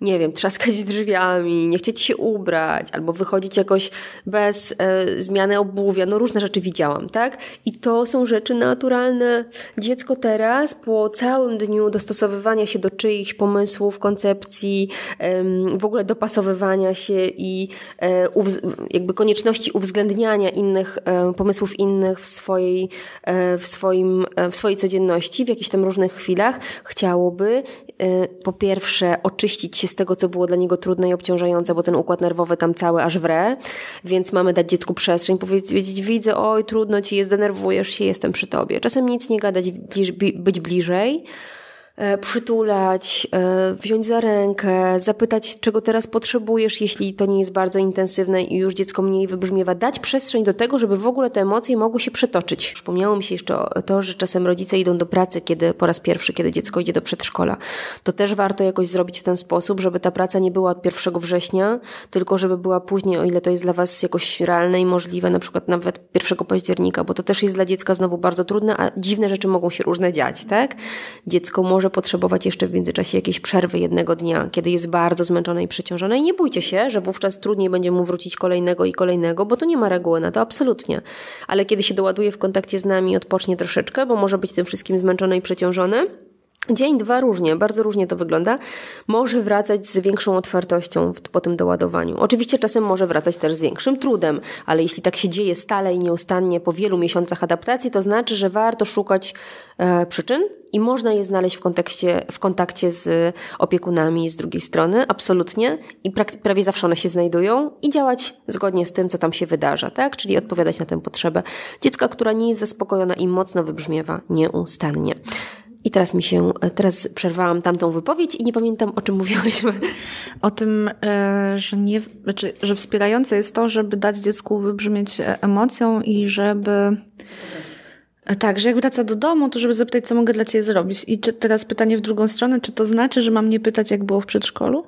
Nie wiem, trzaskać drzwiami, nie chcieć się ubrać, albo wychodzić jakoś bez e, zmiany obuwia. No różne rzeczy widziałam, tak? I to są rzeczy naturalne. Dziecko teraz, po całym dniu dostosowywania się do czyichś pomysłów, koncepcji, e, w ogóle dopasowywania się i e, jakby konieczności uwzględniania innych, e, pomysłów innych w swojej, e, w, swoim, e, w swojej codzienności, w jakichś tam różnych chwilach, chciałoby po pierwsze oczyścić się z tego, co było dla niego trudne i obciążające, bo ten układ nerwowy tam cały aż wre, więc mamy dać dziecku przestrzeń, powiedzieć, widzę, oj, trudno ci jest, denerwujesz się, jestem przy tobie. Czasem nic nie gadać, być bliżej, przytulać, e, wziąć za rękę, zapytać, czego teraz potrzebujesz, jeśli to nie jest bardzo intensywne i już dziecko mniej wybrzmiewa, dać przestrzeń do tego, żeby w ogóle te emocje mogły się przetoczyć. Przypomniało mi się jeszcze to, że czasem rodzice idą do pracy, kiedy po raz pierwszy, kiedy dziecko idzie do przedszkola. To też warto jakoś zrobić w ten sposób, żeby ta praca nie była od 1 września, tylko żeby była później, o ile to jest dla Was jakoś realne i możliwe, na przykład nawet 1 października, bo to też jest dla dziecka znowu bardzo trudne, a dziwne rzeczy mogą się różne dziać, tak? Dziecko może może potrzebować jeszcze w międzyczasie jakiejś przerwy jednego dnia, kiedy jest bardzo zmęczone i przeciążone. I nie bójcie się, że wówczas trudniej będzie mu wrócić kolejnego i kolejnego, bo to nie ma reguły na to, absolutnie. Ale kiedy się doładuje w kontakcie z nami, odpocznie troszeczkę, bo może być tym wszystkim zmęczony i przeciążony, Dzień, dwa różnie, bardzo różnie to wygląda. Może wracać z większą otwartością po tym doładowaniu. Oczywiście czasem może wracać też z większym trudem, ale jeśli tak się dzieje stale i nieustannie po wielu miesiącach adaptacji, to znaczy, że warto szukać e, przyczyn i można je znaleźć w kontekście, w kontakcie z opiekunami z drugiej strony, absolutnie. I prawie zawsze one się znajdują i działać zgodnie z tym, co tam się wydarza, tak? Czyli odpowiadać na tę potrzebę dziecka, która nie jest zaspokojona i mocno wybrzmiewa nieustannie. I teraz mi się, teraz przerwałam tamtą wypowiedź i nie pamiętam, o czym mówiłyśmy. O tym, e, że, nie, znaczy, że wspierające jest to, żeby dać dziecku wybrzmieć e, emocją i żeby. E, tak, że jak wraca do domu, to żeby zapytać, co mogę dla Ciebie zrobić. I czy, teraz pytanie w drugą stronę, czy to znaczy, że mam nie pytać, jak było w przedszkolu?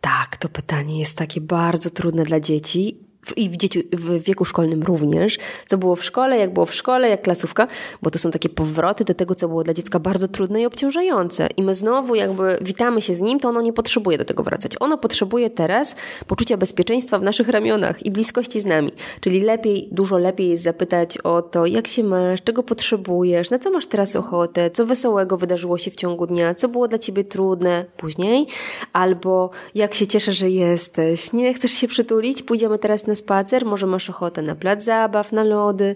Tak, to pytanie jest takie bardzo trudne dla dzieci i w, dzieci, w wieku szkolnym również, co było w szkole, jak było w szkole, jak klasówka, bo to są takie powroty do tego, co było dla dziecka bardzo trudne i obciążające. I my znowu jakby witamy się z nim, to ono nie potrzebuje do tego wracać. Ono potrzebuje teraz poczucia bezpieczeństwa w naszych ramionach i bliskości z nami. Czyli lepiej, dużo lepiej jest zapytać o to, jak się masz, czego potrzebujesz, na co masz teraz ochotę, co wesołego wydarzyło się w ciągu dnia, co było dla ciebie trudne później, albo jak się cieszę, że jesteś, nie chcesz się przytulić, pójdziemy teraz na spacer, może masz ochotę na plac zabaw, na lody.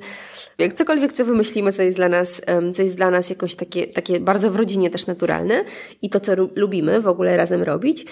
Jak cokolwiek, co wymyślimy, co jest dla nas, co jest dla nas jakoś takie, takie bardzo w rodzinie też naturalne i to, co lubimy w ogóle razem robić.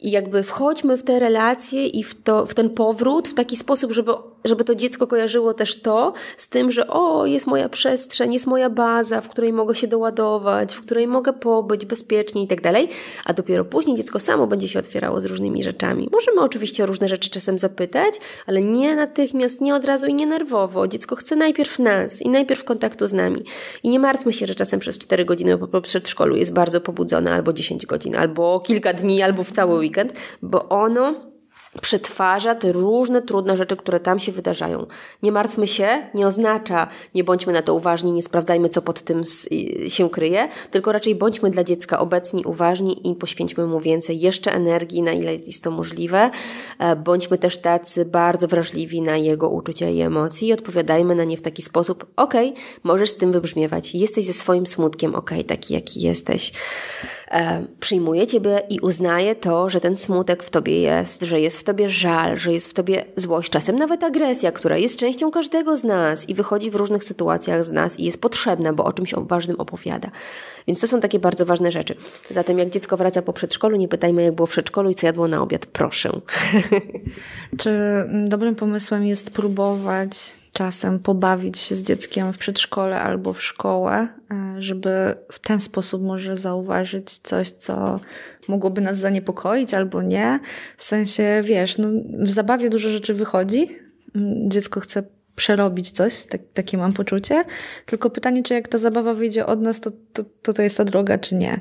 I jakby wchodźmy w te relacje i w, to, w ten powrót w taki sposób, żeby, żeby to dziecko kojarzyło też to z tym, że o, jest moja przestrzeń, jest moja baza, w której mogę się doładować, w której mogę pobyć bezpiecznie i tak dalej, a dopiero później dziecko samo będzie się otwierało z różnymi rzeczami. Możemy oczywiście o różne rzeczy czasem zapytać, ale nie natychmiast, nie od razu i nie nerwowo. Dziecko chce najpierw nas i najpierw kontaktu z nami. I nie martwmy się, że czasem przez 4 godziny po przedszkolu jest bardzo pobudzone, albo 10 godzin, albo kilka dni, albo w cały weekend, bo ono przetwarza te różne trudne rzeczy, które tam się wydarzają. Nie martwmy się, nie oznacza, nie bądźmy na to uważni, nie sprawdzajmy, co pod tym się kryje, tylko raczej bądźmy dla dziecka obecni, uważni i poświęćmy mu więcej jeszcze energii, na ile jest to możliwe. E, bądźmy też tacy bardzo wrażliwi na jego uczucia i emocje i odpowiadajmy na nie w taki sposób, okay, możesz z tym wybrzmiewać, jesteś ze swoim smutkiem, okay, taki jaki jesteś. E, przyjmuje Ciebie i uznaje to, że ten smutek w Tobie jest, że jest w Tobie żal, że jest w Tobie złość, czasem nawet agresja, która jest częścią każdego z nas i wychodzi w różnych sytuacjach z nas i jest potrzebna, bo o czymś ważnym opowiada. Więc to są takie bardzo ważne rzeczy. Zatem jak dziecko wraca po przedszkolu, nie pytajmy jak było w przedszkolu i co jadło na obiad, proszę. Czy dobrym pomysłem jest próbować czasem pobawić się z dzieckiem w przedszkole albo w szkołę, e, żeby w ten sposób może zauważyć coś, co mogłoby nas zaniepokoić albo nie. W sensie, wiesz, no, w zabawie dużo rzeczy wychodzi. Mm, dziecko chce przerobić coś, tak, takie mam poczucie. Tylko pytanie, czy jak ta zabawa wyjdzie od nas, to to, to, to jest ta droga, czy nie.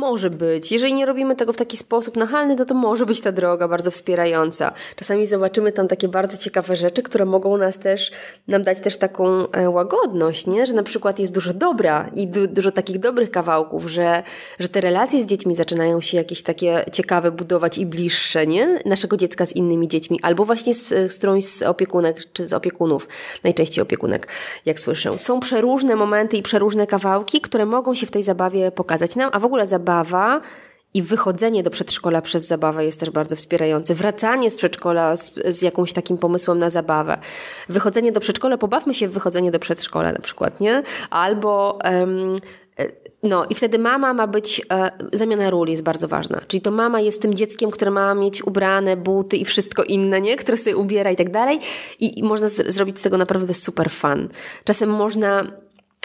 Może być. Jeżeli nie robimy tego w taki sposób nachalny, to to może być ta droga bardzo wspierająca. Czasami zobaczymy tam takie bardzo ciekawe rzeczy, które mogą nas też, nam dać też taką e, łagodność, nie? Że na przykład jest dużo dobra i du dużo takich dobrych kawałków, że, że te relacje z dziećmi zaczynają się jakieś takie ciekawe budować i bliższe, nie? Naszego dziecka z innymi dziećmi. Albo właśnie z, z którąś z opiekunek, czy z opiekunów. Najczęściej opiekunek, jak słyszę. Są przeróżne momenty i przeróżne kawałki, które mogą się w tej zabawie pokazać nam, a w ogóle zabawa zabawa i wychodzenie do przedszkola przez zabawę jest też bardzo wspierające. Wracanie z przedszkola z, z jakimś takim pomysłem na zabawę. Wychodzenie do przedszkola, pobawmy się w wychodzenie do przedszkola na przykład, nie? Albo um, no i wtedy mama ma być, e, zamiana ról jest bardzo ważna. Czyli to mama jest tym dzieckiem, które ma mieć ubrane buty i wszystko inne, nie? Które sobie ubiera i tak dalej. I, i można z, zrobić z tego naprawdę super fun. Czasem można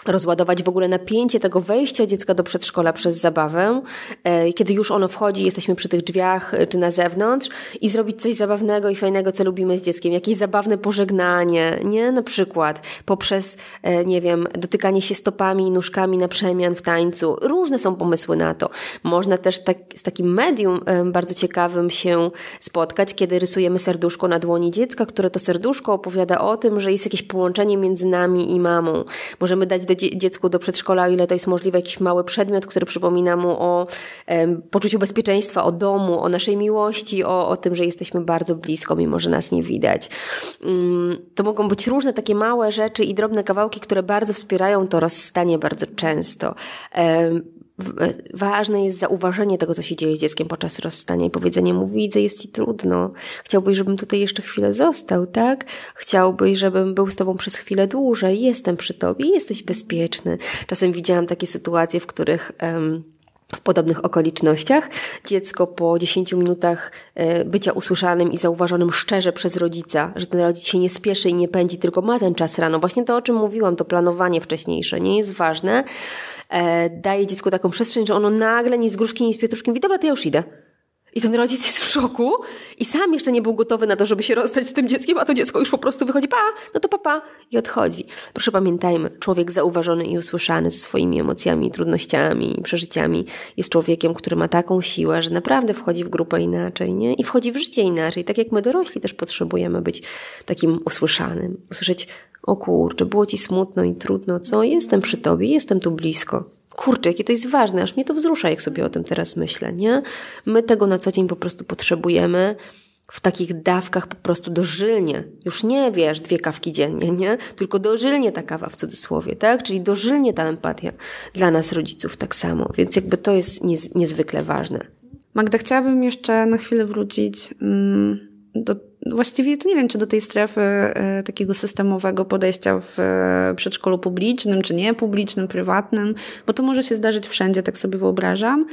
rozładować w ogóle napięcie tego wejścia dziecka do przedszkola przez zabawę, e, kiedy już ono wchodzi, jesteśmy przy tych drzwiach e, czy na zewnątrz i zrobić coś zabawnego i fajnego, co lubimy z dzieckiem, jakieś zabawne pożegnanie, nie? Na przykład poprzez, e, nie wiem, dotykanie się stopami i nóżkami na przemian w tańcu. Różne są pomysły na to. Można też tak, z takim medium bardzo ciekawym się spotkać, kiedy rysujemy serduszko na dłoni dziecka, które to serduszko opowiada o tym, że jest jakieś połączenie między nami i mamą. Możemy dać do dziecku do przedszkola, o ile to jest możliwe, jakiś mały przedmiot, który przypomina mu o poczuciu bezpieczeństwa, o domu, o naszej miłości, o, o tym, że jesteśmy bardzo blisko, mimo że nas nie widać. Um, to mogą być różne takie małe rzeczy i drobne kawałki, które bardzo wspierają to rozstanie bardzo często. Ważne jest zauważenie tego, co się dzieje z dzieckiem podczas rozstania i powiedzenie mu, widzę, jest ci trudno. Chciałbyś, żebym tutaj jeszcze chwilę został, tak? Chciałbyś, żebym był z tobą przez chwilę dłużej. Jestem przy tobie, jesteś bezpieczny. Czasem widziałam takie sytuacje, w których um, w podobnych okolicznościach. Dziecko po 10 minutach e, bycia usłyszanym i zauważonym szczerze przez rodzica, że ten rodzic się nie spieszy i nie pędzi, tylko ma ten czas rano. Właśnie to, o czym mówiłam, to planowanie wcześniejsze nie jest ważne daje dziecku taką przestrzeń, że ono nagle ni z gruszki, ni z pietruszki mówi, dobra, to ja już idę. I ten rodzic jest w szoku i sam jeszcze nie był gotowy na to, żeby się rozstać z tym dzieckiem, a to dziecko już po prostu wychodzi, pa, no to papa pa, i odchodzi. Proszę pamiętajmy, człowiek zauważony i usłyszany ze swoimi emocjami, trudnościami, przeżyciami jest człowiekiem, który ma taką siłę, że naprawdę wchodzi w grupę inaczej, nie? I wchodzi w życie inaczej. Tak jak my dorośli też potrzebujemy być takim usłyszanym. Usłyszeć, o kurczę, było ci smutno i trudno, co? Jestem przy tobie, jestem tu blisko. Kurczę, jakie to jest ważne, aż mnie to wzrusza, jak sobie o tym teraz myślę, nie? My tego na co dzień po prostu potrzebujemy w takich dawkach po prostu dożylnie. Już nie wiesz, dwie kawki dziennie, nie? Tylko dożylnie ta kawa w cudzysłowie, tak? Czyli dożylnie ta empatia dla nas rodziców tak samo. Więc jakby to jest niez, niezwykle ważne. Magda, chciałabym jeszcze na chwilę wrócić mm, do właściwie to nie wiem, czy do tej strefy e, takiego systemowego podejścia w e, przedszkolu publicznym, czy nie publicznym, prywatnym, bo to może się zdarzyć wszędzie, tak sobie wyobrażam,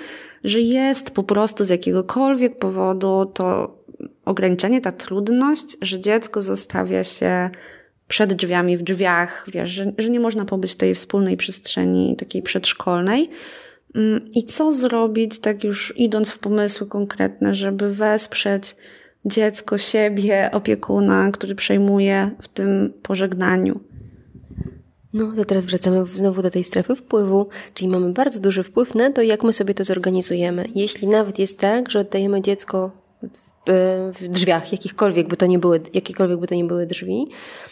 że jest po prostu z jakiegokolwiek powodu to ograniczenie, ta trudność, że dziecko zostawia się przed drzwiami, w drzwiach, wiesz, że, że nie można pobyć tej wspólnej przestrzeni takiej przedszkolnej. Mm, I co zrobić, tak już idąc w pomysły konkretne, żeby wesprzeć dziecko, siebie, opiekuna, który przejmuje w tym pożegnaniu. No, to teraz wracamy znowu do tej strefy wpływu, czyli mamy bardzo duży wpływ na to, jak my sobie to zorganizujemy. Jeśli nawet jest tak, że oddajemy dziecko w drzwiach, jakichkolwiek by to nie były, jakiekolwiek by to nie były drzwi,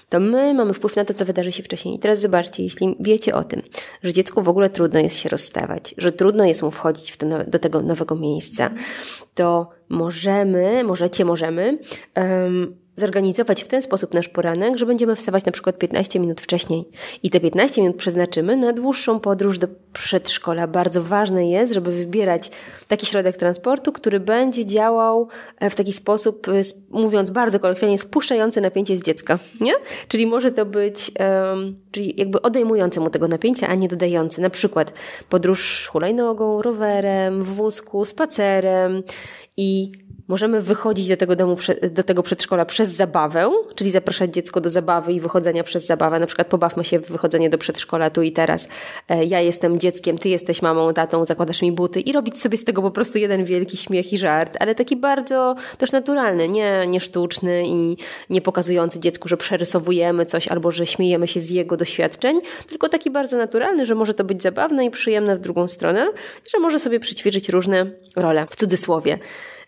to my mamy wpływ na to, co wydarzy się wcześniej. I teraz zobaczcie, jeśli wiecie o tym, że dziecku w ogóle trudno jest się rozstawać, że trudno jest mu wchodzić to, do tego nowego miejsca, to możemy, możecie, możemy um, zorganizować w ten sposób nasz poranek, że będziemy wstawać na przykład 15 minut wcześniej i te 15 minut przeznaczymy na dłuższą podróż do przedszkola. Bardzo ważne jest, żeby wybierać taki środek transportu, który będzie działał e, w taki sposób, e, mówiąc bardzo kolokwialnie, spuszczający napięcie z dziecka, nie? Czyli może to być, um, czyli jakby odejmujący mu tego napięcia, a nie dodający. Na przykład podróż hulajnogą, rowerem, w wózku, spacerem i Możemy wychodzić do tego domu, do tego przedszkola przez zabawę, czyli zapraszać dziecko do zabawy i wychodzenia przez zabawę. Na przykład pobawmy się w wychodzenie do przedszkola tu i teraz. E, ja jestem dzieckiem, ty jesteś mamą, tatą, zakładasz mi buty i robić sobie z tego po prostu jeden wielki śmiech i żart, ale taki bardzo też naturalny, nie, nie sztuczny i nie pokazujący dziecku, że przerysowujemy coś albo że śmiejemy się z jego doświadczeń, tylko taki bardzo naturalny, że może to być zabawne i przyjemne w drugą stronę, że może sobie przyćwiczyć różne role, w cudzysłowie.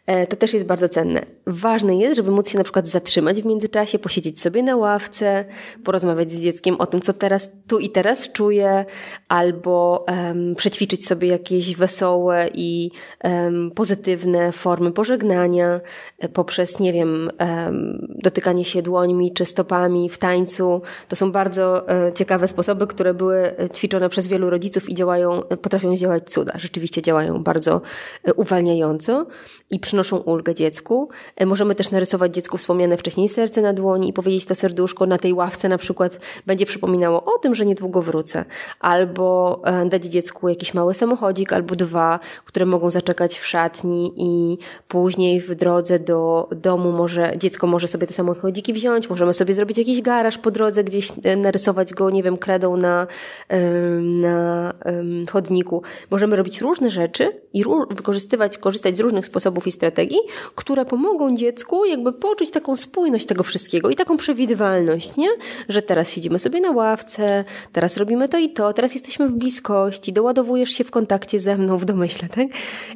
E, to też jest bardzo cenne. Ważne jest, żeby móc się na przykład zatrzymać w międzyczasie, posiedzieć sobie na ławce, porozmawiać z dzieckiem o tym, co teraz, tu i teraz czuje, albo um, przećwiczyć sobie jakieś wesołe i um, pozytywne formy pożegnania e, poprzez, nie wiem, um, dotykanie się dłońmi czy stopami w tańcu. To są bardzo e, ciekawe sposoby, które były ćwiczone przez wielu rodziców i działają, potrafią działać cuda. Rzeczywiście działają bardzo uwalniająco i przynoszą ulgę dziecku. E, możemy też narysować dziecku wspomniane wcześniej serce na dłoni i powiedzieć to serduszko na tej ławce na przykład będzie przypominało o tym, że niedługo wrócę. Albo e, dać dziecku jakiś mały samochodzik albo dwa, które mogą zaczekać w szatni i później w drodze do domu może dziecko może sobie te samochodziki wziąć, możemy sobie zrobić jakiś garaż po drodze, gdzieś e, narysować go, nie wiem, kredą na, na chodniku. Możemy robić różne rzeczy i wykorzystywać, korzystać z różnych sposobów i które pomogą dziecku jakby poczuć taką spójność tego wszystkiego i taką przewidywalność, nie? Że teraz siedzimy sobie na ławce, teraz robimy to i to, teraz jesteśmy w bliskości, doładowujesz się w kontakcie ze mną w domyśle, tak?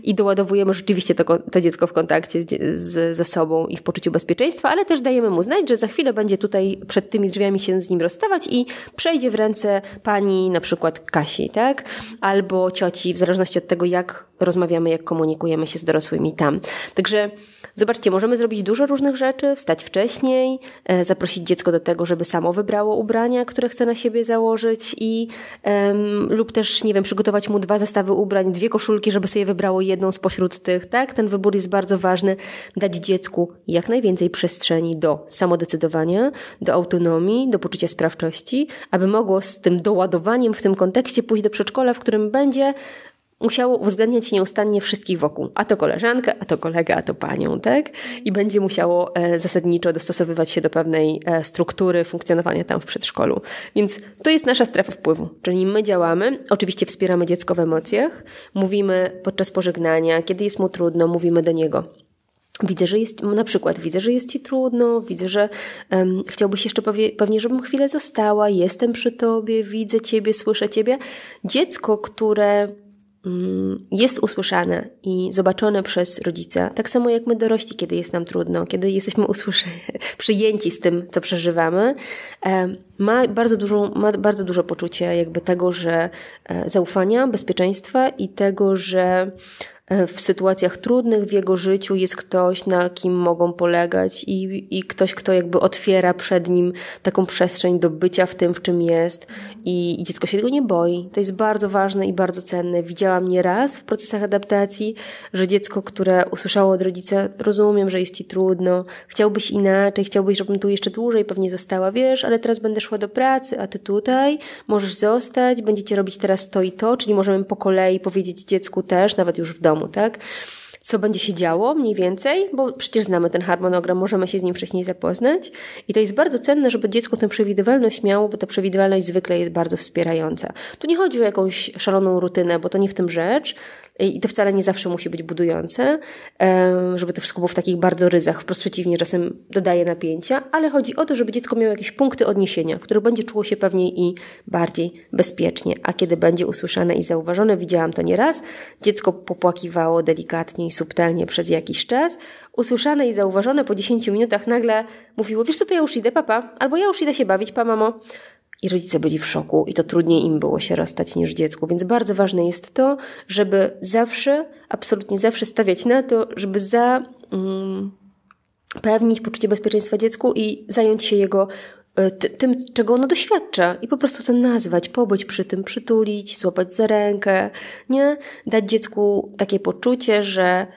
I doładowujemy rzeczywiście to, to dziecko w kontakcie z, z, ze sobą i w poczuciu bezpieczeństwa, ale też dajemy mu znać, że za chwilę będzie tutaj przed tymi drzwiami się z nim rozstawać i przejdzie w ręce pani na przykład Kasi, tak? Albo cioci, w zależności od tego, jak rozmawiamy, jak komunikujemy się z dorosłymi tam. Także zobaczcie, możemy zrobić dużo różnych rzeczy, wstać wcześniej, e, zaprosić dziecko do tego, żeby samo wybrało ubrania, które chce na siebie założyć i um, lub też, nie wiem, przygotować mu dwa zestawy ubrań, dwie koszulki, żeby sobie wybrało jedną spośród tych, tak? Ten wybór jest bardzo ważny. Dać dziecku jak najwięcej przestrzeni do samodecydowania, do autonomii, do poczucia sprawczości, aby mogło z tym doładowaniem w tym kontekście pójść do przedszkola, w którym będzie musiało uwzględniać nieustannie wszystkich wokół. A to koleżankę, a to kolegę, a to panią, tak? I będzie musiało e, zasadniczo dostosowywać się do pewnej e, struktury funkcjonowania tam w przedszkolu. Więc to jest nasza strefa wpływu. Czyli my działamy, oczywiście wspieramy dziecko w emocjach, mówimy podczas pożegnania, kiedy jest mu trudno, mówimy do niego. Widzę, że jest, na przykład widzę, że jest ci trudno, widzę, że um, chciałbyś jeszcze powie, pewnie, żebym chwilę została, jestem przy tobie, widzę ciebie, słyszę ciebie. Dziecko, które jest usłyszane i zobaczone przez rodzica, tak samo jak my dorośli, kiedy jest nam trudno, kiedy jesteśmy usłyszeni, przyjęci z tym, co przeżywamy, ma bardzo, dużą, ma bardzo duże poczucie jakby tego, że e, zaufania, bezpieczeństwa i tego, że w sytuacjach trudnych w jego życiu jest ktoś, na kim mogą polegać i, i ktoś, kto jakby otwiera przed nim taką przestrzeń do bycia w tym, w czym jest i, i dziecko się tego nie boi. To jest bardzo ważne i bardzo cenne. Widziałam nieraz w procesach adaptacji, że dziecko, które usłyszało od rodzica, rozumiem, że jest ci trudno, chciałbyś inaczej, chciałbyś, żebym tu jeszcze dłużej pewnie została, wiesz, ale teraz będę szła do pracy, a ty tutaj możesz zostać, będziecie robić teraz to i to, czyli możemy po kolei powiedzieć dziecku też, nawet już w domu, domu, tak? Co będzie się działo mniej więcej, bo przecież znamy ten harmonogram, możemy się z nim wcześniej zapoznać. I to jest bardzo cenne, żeby dziecko tę przewidywalność miało, bo ta przewidywalność zwykle jest bardzo wspierająca. Tu nie chodzi o jakąś szaloną rutynę, bo to nie w tym rzecz, i to wcale nie zawsze musi być budujące, żeby to wszystko było w takich bardzo ryzach, wprost przeciwnie, czasem dodaje napięcia, ale chodzi o to, żeby dziecko miało jakieś punkty odniesienia, w których będzie czuło się pewniej i bardziej bezpiecznie. A kiedy będzie usłyszane i zauważone, widziałam to nieraz, dziecko popłakiwało delikatnie i subtelnie przez jakiś czas, usłyszane i zauważone po 10 minutach nagle mówiło, wiesz co, to ja już idę, papa, albo ja już idę się bawić, pa mamo. I rodzice byli w szoku i to trudniej im było się rozstać niż dziecku. Więc bardzo ważne jest to, żeby zawsze, absolutnie zawsze stawiać na to, żeby za, um, pewnić poczucie bezpieczeństwa dziecku i zająć się jego tym, czego ono doświadcza i po prostu to nazwać, pobyć przy tym, przytulić, złapać za rękę, nie? Dać dziecku takie poczucie, że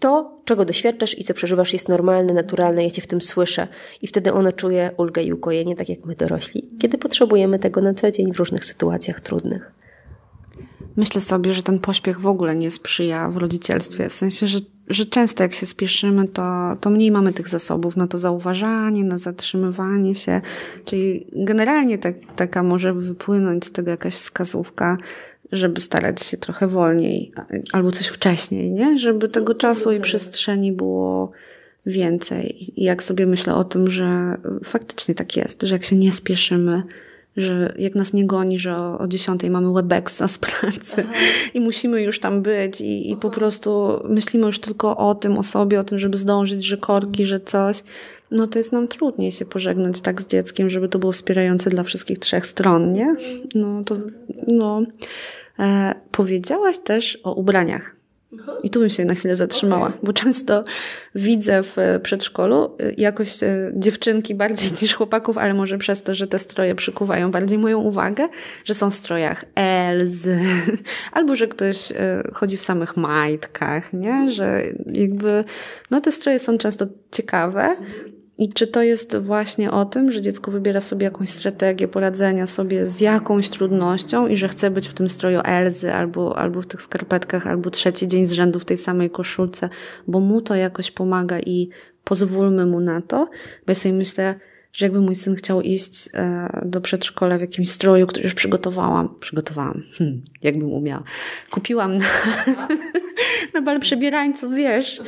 to, czego doświadczasz i co przeżywasz, jest normalne, naturalne, ja cię w tym słyszę. I wtedy ono czuje ulgę i ukojenie, tak jak my dorośli, kiedy potrzebujemy tego na co dzień w różnych sytuacjach trudnych. Myślę sobie, że ten pośpiech w ogóle nie sprzyja w rodzicielstwie. W sensie, że, że często jak się spieszymy, to, to mniej mamy tych zasobów na to zauważanie, na zatrzymywanie się. Czyli generalnie tak, taka może wypłynąć z tego jakaś wskazówka, żeby starać się trochę wolniej albo coś wcześniej, nie? Żeby tego czasu i przestrzeni było więcej. I jak sobie myślę o tym, że faktycznie tak jest, że jak się nie spieszymy, że jak nas nie goni, że o, o 10 mamy Webexa z pracy Aha. i musimy już tam być i, i po prostu myślimy już tylko o tym, o sobie, o tym, żeby zdążyć, że korki, że coś, no to jest nam trudniej się pożegnać tak z dzieckiem, żeby to było wspierające dla wszystkich trzech stron, nie? No to, no. E, powiedziałaś też o ubraniach. I tu bym się na chwilę zatrzymała, okay. bo często widzę w przedszkolu y, jakoś y, dziewczynki bardziej niż chłopaków, ale może przez to, że te stroje przykuwają bardziej moją uwagę, że są w strojach Elzy, albo że ktoś chodzi w samych majtkach, nie? Że jakby, no te stroje są często ciekawe, i czy to jest właśnie o tym, że dziecko wybiera sobie jakąś strategię poradzenia sobie z jakąś trudnością i że chce być w tym stroju Elzy albo, albo w tych skarpetkach, albo trzeci dzień z rzędu w tej samej koszulce, bo mu to jakoś pomaga i pozwólmy mu na to, bo ja sobie myślę, że jakby mój syn chciał iść e, do przedszkola w jakimś stroju, który już przygotowałam, przygotowałam, hmm, jakbym umiała, kupiłam na, na bal przebierańców, wiesz,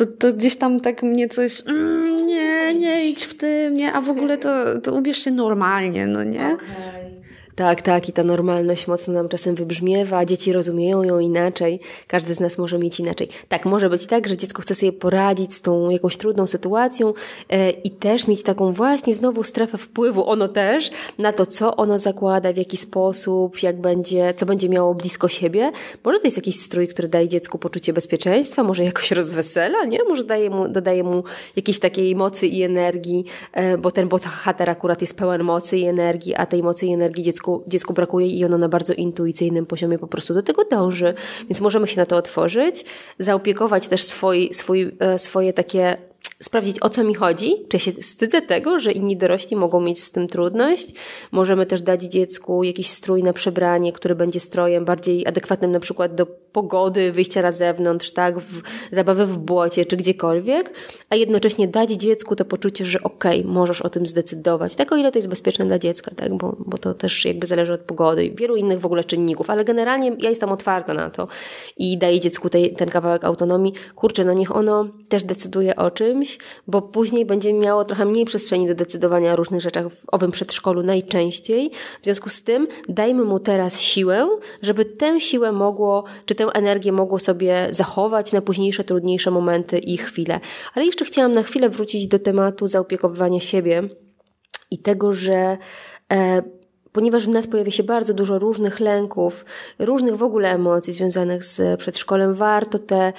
to, to gdzieś tam tak mnie coś, mm, nie, nie idź w tym, nie, a w ogóle to, to ubierz się normalnie, no nie? Okay. Tak, tak, i ta normalność mocno nam czasem wybrzmiewa, dzieci rozumieją ją inaczej, każdy z nas może mieć inaczej. Tak, może być tak, że dziecko chce sobie poradzić z tą jakąś trudną sytuacją e, i też mieć taką właśnie znowu strefę wpływu, ono też, na to, co ono zakłada, w jaki sposób, jak będzie, co będzie miało blisko siebie. Może to jest jakiś strój, który daje dziecku poczucie bezpieczeństwa, może jakoś rozwesela, nie? Może daje mu, dodaje mu jakiejś takiej mocy i energii, e, bo ten bohater akurat jest pełen mocy i energii, a tej mocy i energii dziecku dziecku, dziecku brakuje i ono na bardzo intuicyjnym poziomie po prostu do tego dąży. Więc możemy się na to otworzyć, zaopiekować też swój, swój, e, swoje takie sprawdzić, o co mi chodzi, czy ja się wstydzę tego, że inni dorośli mogą mieć z tym trudność. Możemy też dać dziecku jakiś strój na przebranie, który będzie strojem bardziej adekwatnym na przykład do pogody, wyjścia na zewnątrz, tak, w, zabawy w błocie czy gdziekolwiek, a jednocześnie dać dziecku to poczucie, że okej, okay, możesz o tym zdecydować, tak o ile to jest bezpieczne dla dziecka, tak, bo, bo to też jakby zależy od pogody i wielu innych w ogóle czynników, ale generalnie ja jestem otwarta na to i daję dziecku tej, ten kawałek autonomii. Kurczę, no niech ono też decyduje o czymś, bo później będzie miało trochę mniej przestrzeni do decydowania o różnych rzeczach w owym przedszkolu najczęściej. W związku z tym dajmy mu teraz siłę, żeby tę siłę mogło, czy tę energię mogło sobie zachować na późniejsze, trudniejsze momenty i chwile. Ale jeszcze chciałam na chwilę wrócić do tematu zaopiekowywania siebie i tego, że e, ponieważ w nas pojawia się bardzo dużo różnych lęków, różnych w ogóle emocji związanych z przedszkolem, warto te e,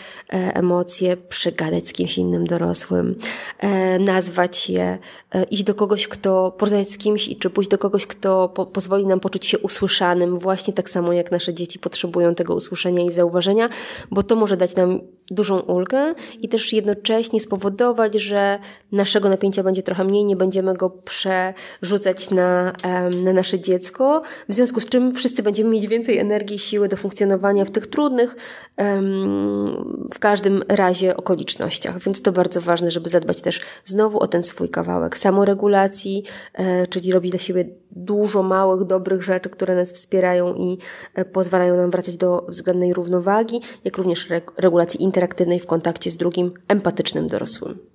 emocje przegadać z kimś innym dorosłym, e, nazwać je, e, iść do kogoś, kto, porozmawiać z kimś, czy pójść do kogoś, kto po, pozwoli nam poczuć się usłyszanym, właśnie tak samo jak nasze dzieci potrzebują tego usłyszenia i zauważenia, bo to może dać nam dużą ulgę i też jednocześnie spowodować, że naszego napięcia będzie trochę mniej, nie będziemy go przerzucać na, na nasze dziecko, w związku z czym wszyscy będziemy mieć więcej energii i siły do funkcjonowania w tych trudnych, w każdym razie okolicznościach. Więc to bardzo ważne, żeby zadbać też znowu o ten swój kawałek samoregulacji, e, czyli robić dla siebie dużo małych, dobrych rzeczy, które nas wspierają i e, pozwalają nam wracać do względnej równowagi, jak również regulacji interaktywnej w kontakcie z drugim empatycznym dorosłym.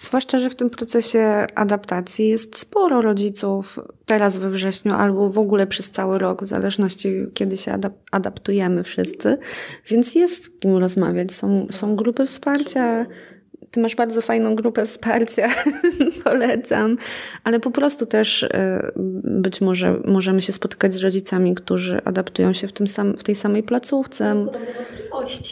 Zwłaszcza, że w tym procesie adaptacji jest sporo rodziców teraz we wrześniu albo w ogóle przez cały rok, w zależności kiedy się adap adaptujemy wszyscy, więc jest z kim rozmawiać. Są, są grupy wsparcia, ty masz bardzo fajną grupę wsparcia, polecam, ale po prostu też y, być może możemy się spotykać z rodzicami, którzy adaptują się w, tym sam, w tej samej placówce.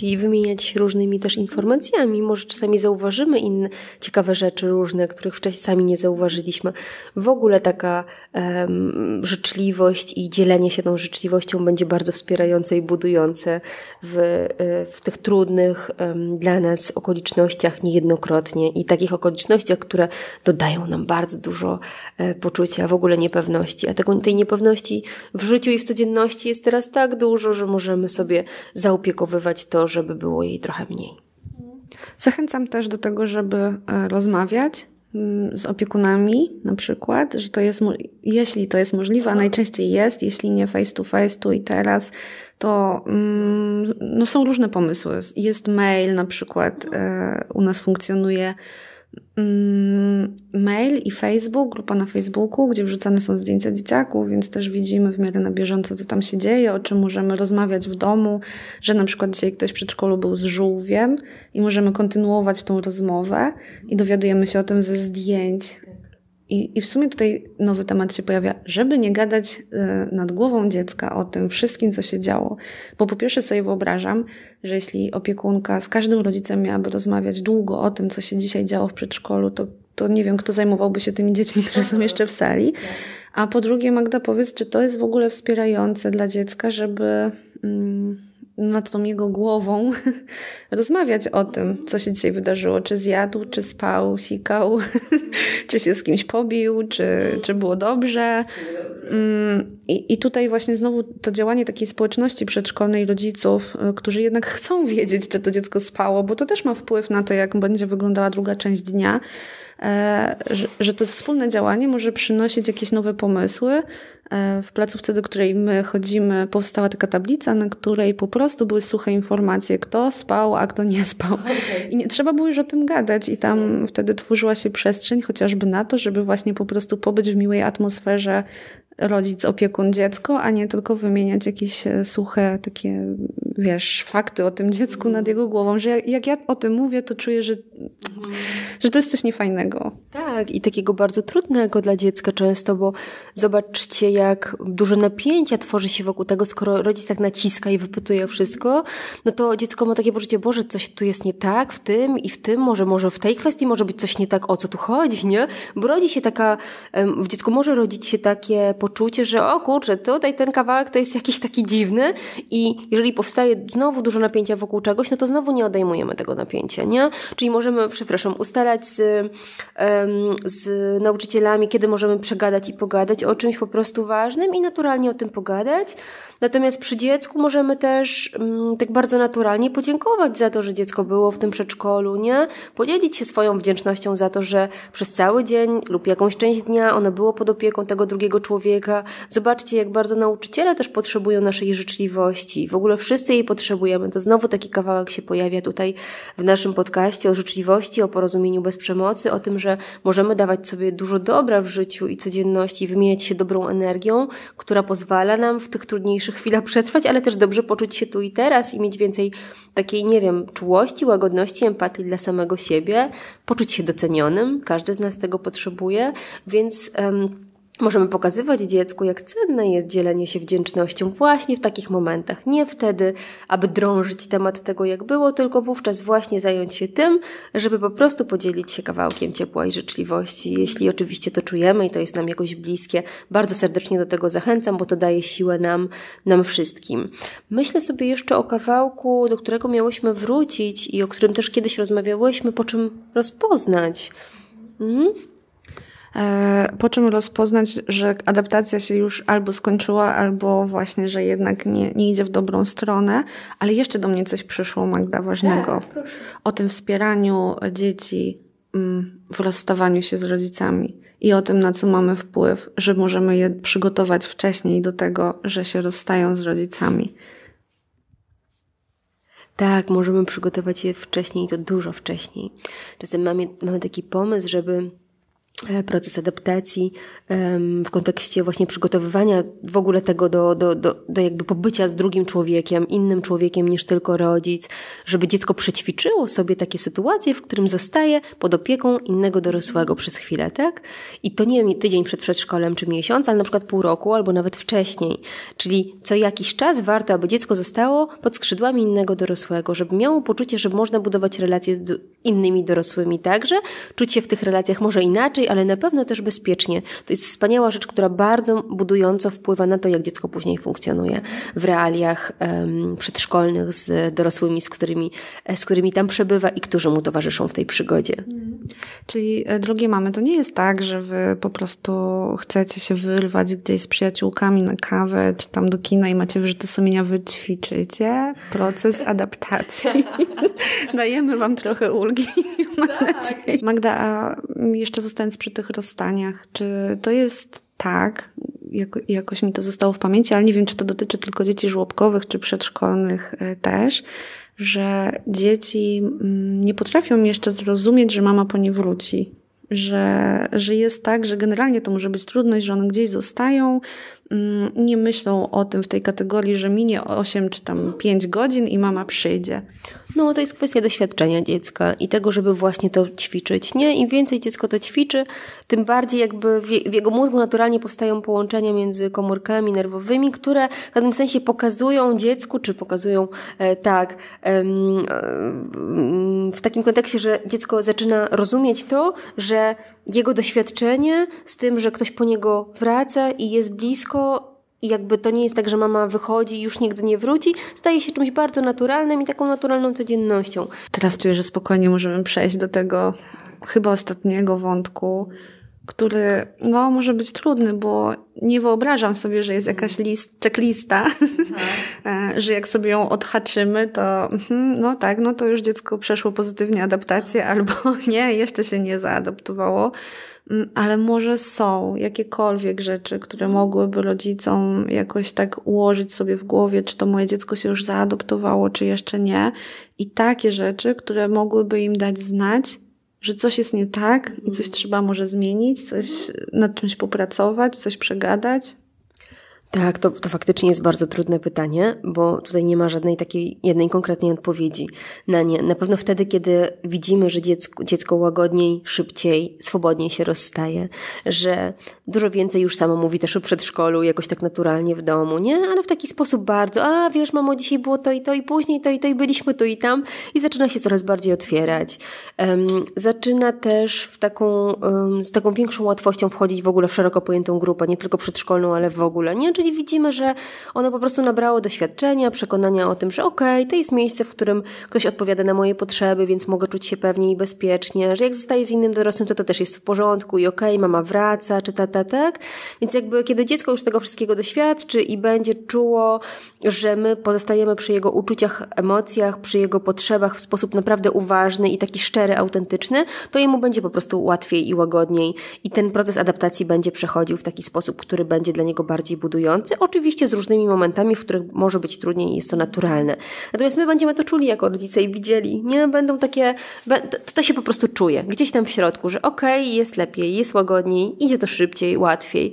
I wymieniać różnymi też informacjami. Może czasami zauważymy inne ciekawe rzeczy różne, których wcześniej sami nie zauważyliśmy. W ogóle taka um, życzliwość i dzielenie się tą życzliwością będzie bardzo wspierające i budujące w, y, w tych trudnych um, dla nas okolicznościach, niejednokrotnie niejednokrotnie i takich okolicznościach, które dodają nam bardzo dużo e, poczucia w ogóle niepewności. A tego, tej niepewności w życiu i w codzienności jest teraz tak dużo, że możemy sobie zaopiekowywać to, żeby było jej trochę mniej. Zachęcam też do tego, żeby e, rozmawiać mm, z opiekunami na przykład, że to jest, jeśli to jest możliwe, a najczęściej jest, jeśli nie face to face, tu i teraz, to mm, no są różne pomysły. Jest mail na przykład, e, u nas funkcjonuje mm, mail i Facebook, grupa na Facebooku, gdzie wrzucane są zdjęcia dzieciaków, więc też widzimy w miarę na bieżąco, co tam się dzieje, o czym możemy rozmawiać w domu, że na przykład dzisiaj ktoś w przedszkolu był z żółwiem i możemy kontynuować tą rozmowę i dowiadujemy się o tym ze zdjęć, i, I w sumie tutaj nowy temat się pojawia, żeby nie gadać e, nad głową dziecka o tym wszystkim, co się działo. Bo po pierwsze sobie wyobrażam, że jeśli opiekunka z każdym rodzicem miałaby rozmawiać długo o tym, co się dzisiaj działo w przedszkolu, to, to nie wiem, kto zajmowałby się tymi dziećmi, które są jeszcze w sali. A po drugie, Magda, powiedz, czy to jest w ogóle wspierające dla dziecka, żeby. Nad tą jego głową rozmawiać o tym, co się dzisiaj wydarzyło. Czy zjadł, czy spał, sikał, czy się z kimś pobił, czy, czy było dobrze. Mm, I, I tutaj właśnie znowu to działanie takiej społeczności przedszkolnej rodziców, y, którzy jednak chcą wiedzieć, czy to dziecko spało, bo to też ma wpływ na to, jak będzie wyglądała druga część dnia. E, że, że to wspólne działanie może przynosić jakieś nowe pomysły. E, w placówce, do której my chodzimy, powstała taka tablica, na której po prostu były suche informacje, kto spał, a kto nie spał. Okay. I nie trzeba było już o tym gadać. I tam wtedy tworzyła się przestrzeń chociażby na to, żeby właśnie po prostu pobyć w miłej atmosferze rodzic, opiekun, dziecko, a nie tylko wymieniać jakieś e, suche takie, wiesz, fakty o tym dziecku nad jego głową, że jak, ja o tym mówię, to czuję, że, że to jest coś niefajnego. Tak, i takiego bardzo trudnego dla dziecka często, bo zobaczcie, jak dużo napięcia tworzy się wokół tego, skoro rodzic tak naciska i wypytuje wszystko, no to dziecko ma takie poczucie, Boże, coś tu jest nie tak w tym i w tym, może, może w tej kwestii może być coś nie tak, o co tu chodzi, nie? Bo rodzi się taka, w dziecku może rodzić się takie poczucie, że o kurczę, tutaj ten kawałek to jest jakiś taki dziwny i jeżeli powstaje znowu dużo napięcia wokół czegoś, no to znowu nie odejmujemy tego napięcia, nie? Czyli możemy, przepraszam, ustalać z, z nauczycielami, kiedy możemy przegadać i pogadać o czymś po prostu ważnym i naturalnie o tym pogadać, Natomiast przy dziecku możemy też mm, tak bardzo naturalnie podziękować za to, że dziecko było w tym przedszkolu, nie? Podzielić się swoją wdzięcznością za to, że przez cały dzień lub jakąś część dnia ono było pod opieką tego drugiego człowieka. Zobaczcie, jak bardzo nauczyciele też potrzebują naszej życzliwości. W ogóle wszyscy jej potrzebujemy. To znowu taki kawałek się pojawia tutaj w naszym podcaście o życzliwości, o porozumieniu bez przemocy, o tym, że możemy dawać sobie dużo dobra w życiu i codzienności, wymieniać się dobrą energią, która pozwala nam w tych trudniejszych chwila chwilach przetrwać, ale też dobrze poczuć się tu i teraz i mieć więcej takiej, nie wiem, czułości, łagodności, empatii dla samego siebie, poczuć się docenionym. Każdy z nas tego potrzebuje, więc. Um, Możemy pokazywać dziecku, jak cenne jest dzielenie się wdzięcznością właśnie w takich momentach. Nie wtedy, aby drążyć temat tego, jak było, tylko wówczas właśnie zająć się tym, żeby po prostu podzielić się kawałkiem ciepła i życzliwości. Jeśli oczywiście to czujemy i to jest nam jakoś bliskie, bardzo serdecznie do tego zachęcam, bo to daje siłę nam, nam wszystkim. Myślę sobie jeszcze o kawałku, do którego miałyśmy wrócić i o którym też kiedyś rozmawiałyśmy, po czym rozpoznać. Mhm. E, po czym rozpoznać, że adaptacja się już albo skończyła, albo właśnie, że jednak nie, nie idzie w dobrą stronę. Ale jeszcze do mnie coś przyszło, Magda, ważnego. Tak, o tym wspieraniu dzieci mm, w rozstawaniu się z rodzicami i o tym, na co mamy wpływ, że możemy je przygotować wcześniej do tego, że się rozstają z rodzicami. Tak, możemy przygotować je wcześniej i to dużo wcześniej. Czasem mamy, mamy taki pomysł, żeby proces adaptacji w kontekście właśnie przygotowywania w ogóle tego do, do, do, do jakby pobycia z drugim człowiekiem, innym człowiekiem niż tylko rodzic, żeby dziecko przećwiczyło sobie takie sytuacje, w którym zostaje pod opieką innego dorosłego przez chwilę, tak? I to nie tydzień przed przedszkolem czy miesiąc, ale na przykład pół roku albo nawet wcześniej. Czyli co jakiś czas warto, aby dziecko zostało pod skrzydłami innego dorosłego, żeby miało poczucie, że można budować relacje z innymi dorosłymi także, czuć się w tych relacjach może inaczej, ale na pewno też bezpiecznie. To jest wspaniała rzecz, która bardzo budująco wpływa na to, jak dziecko później funkcjonuje w realiach um, przedszkolnych z dorosłymi, z którymi, e, z którymi tam przebywa i którzy mu towarzyszą w tej przygodzie. Czyli, e, drogie mamy, to nie jest tak, że wy po prostu chcecie się wyrwać gdzieś z przyjaciółkami na kawę, czy tam do kina i macie wyrzuty sumienia, wy ćwiczycie proces adaptacji. Dajemy wam trochę ulgi, mam tak. nadzieję. Magda, a jeszcze zostając przy tych rozstaniach, czy to jest tak, jako, jakoś mi to zostało w pamięci, ale nie wiem, czy to dotyczy tylko dzieci żłobkowych, czy przedszkolnych e, też, że dzieci mm, nie potrafią jeszcze zrozumieć, że mama po nie wróci. Że, że jest tak, że generalnie to może być trudność, że one gdzieś zostają, nie myślą o tym w tej kategorii, że minie 8 czy tam 5 godzin i mama przyjdzie. No, to jest kwestia doświadczenia dziecka i tego, żeby właśnie to ćwiczyć, nie? Im więcej dziecko to ćwiczy, tym bardziej jakby w, jego mózgu naturalnie powstają połączenia między komórkami nerwowymi, które w pewnym sensie pokazują dziecku, czy pokazują e, tak, w takim kontekście, że dziecko zaczyna rozumieć to, że jego doświadczenie z tym, że ktoś po niego wraca i jest blisko, i jakby to nie jest tak, że mama wychodzi i już nigdy nie wróci, staje się czymś bardzo naturalnym i taką naturalną codziennością. Teraz czuję, że spokojnie możemy przejść do tego chyba ostatniego wątku, który no, może być trudny, bo nie wyobrażam sobie, że jest jakaś list, checklista, mhm. że jak sobie ją odhaczymy, to mhm, no tak, no to już dziecko przeszło pozytywnie adaptację, albo nie, jeszcze się nie zaadaptowało. Mm, ale może są jakiekolwiek rzeczy, które mogłyby rodzicom jakoś tak ułożyć sobie w głowie, czy to moje dziecko się już zaadoptowało, czy jeszcze nie. I takie rzeczy, które mogłyby im dać znać, że coś jest nie tak i coś trzeba może zmienić, coś nad czymś popracować, coś przegadać. Tak, to, to faktycznie jest bardzo trudne pytanie, bo tutaj nie ma żadnej takiej jednej konkretnej odpowiedzi na nie. Na pewno wtedy, kiedy widzimy, że dziecko, dziecko łagodniej, szybciej, swobodniej się rozstaje, że dużo więcej już samo mówi też o przedszkolu, jakoś tak naturalnie w domu, nie? Ale w taki sposób bardzo, a wiesz, mamo, dzisiaj było to i to i później to i to i byliśmy tu i tam i zaczyna się coraz bardziej otwierać. Um, zaczyna też w taką, um, z taką większą łatwością wchodzić w ogóle w szeroko pojętą grupę, nie tylko przedszkolną, ale w ogóle, nie? Czyli widzimy, że ono po prostu nabrało doświadczenia, przekonania o tym, że okej, okay, to jest miejsce, w którym ktoś odpowiada na moje potrzeby, więc mogę czuć się pewnie i bezpiecznie, że jak zostaję z innym dorosłym, to to też jest w porządku i okej, okay, mama wraca, czy ta, ta, tak. Więc jakby kiedy dziecko już tego wszystkiego doświadczy i będzie czuło, że my pozostajemy przy jego uczuciach, emocjach, przy jego potrzebach w sposób naprawdę uważny i taki szczery, autentyczny, to jemu będzie po prostu łatwiej i łagodniej. I ten proces adaptacji będzie przechodził w taki sposób, który będzie dla niego bardziej budujący oczywiście z różnymi momentami, w których może być trudniej i jest to naturalne. Natomiast my będziemy to czuli jako rodzice i widzieli, nie? Będą takie, to, to się po prostu czuje, gdzieś tam w środku, że okej, okay, jest lepiej, jest łagodniej, idzie to szybciej, łatwiej.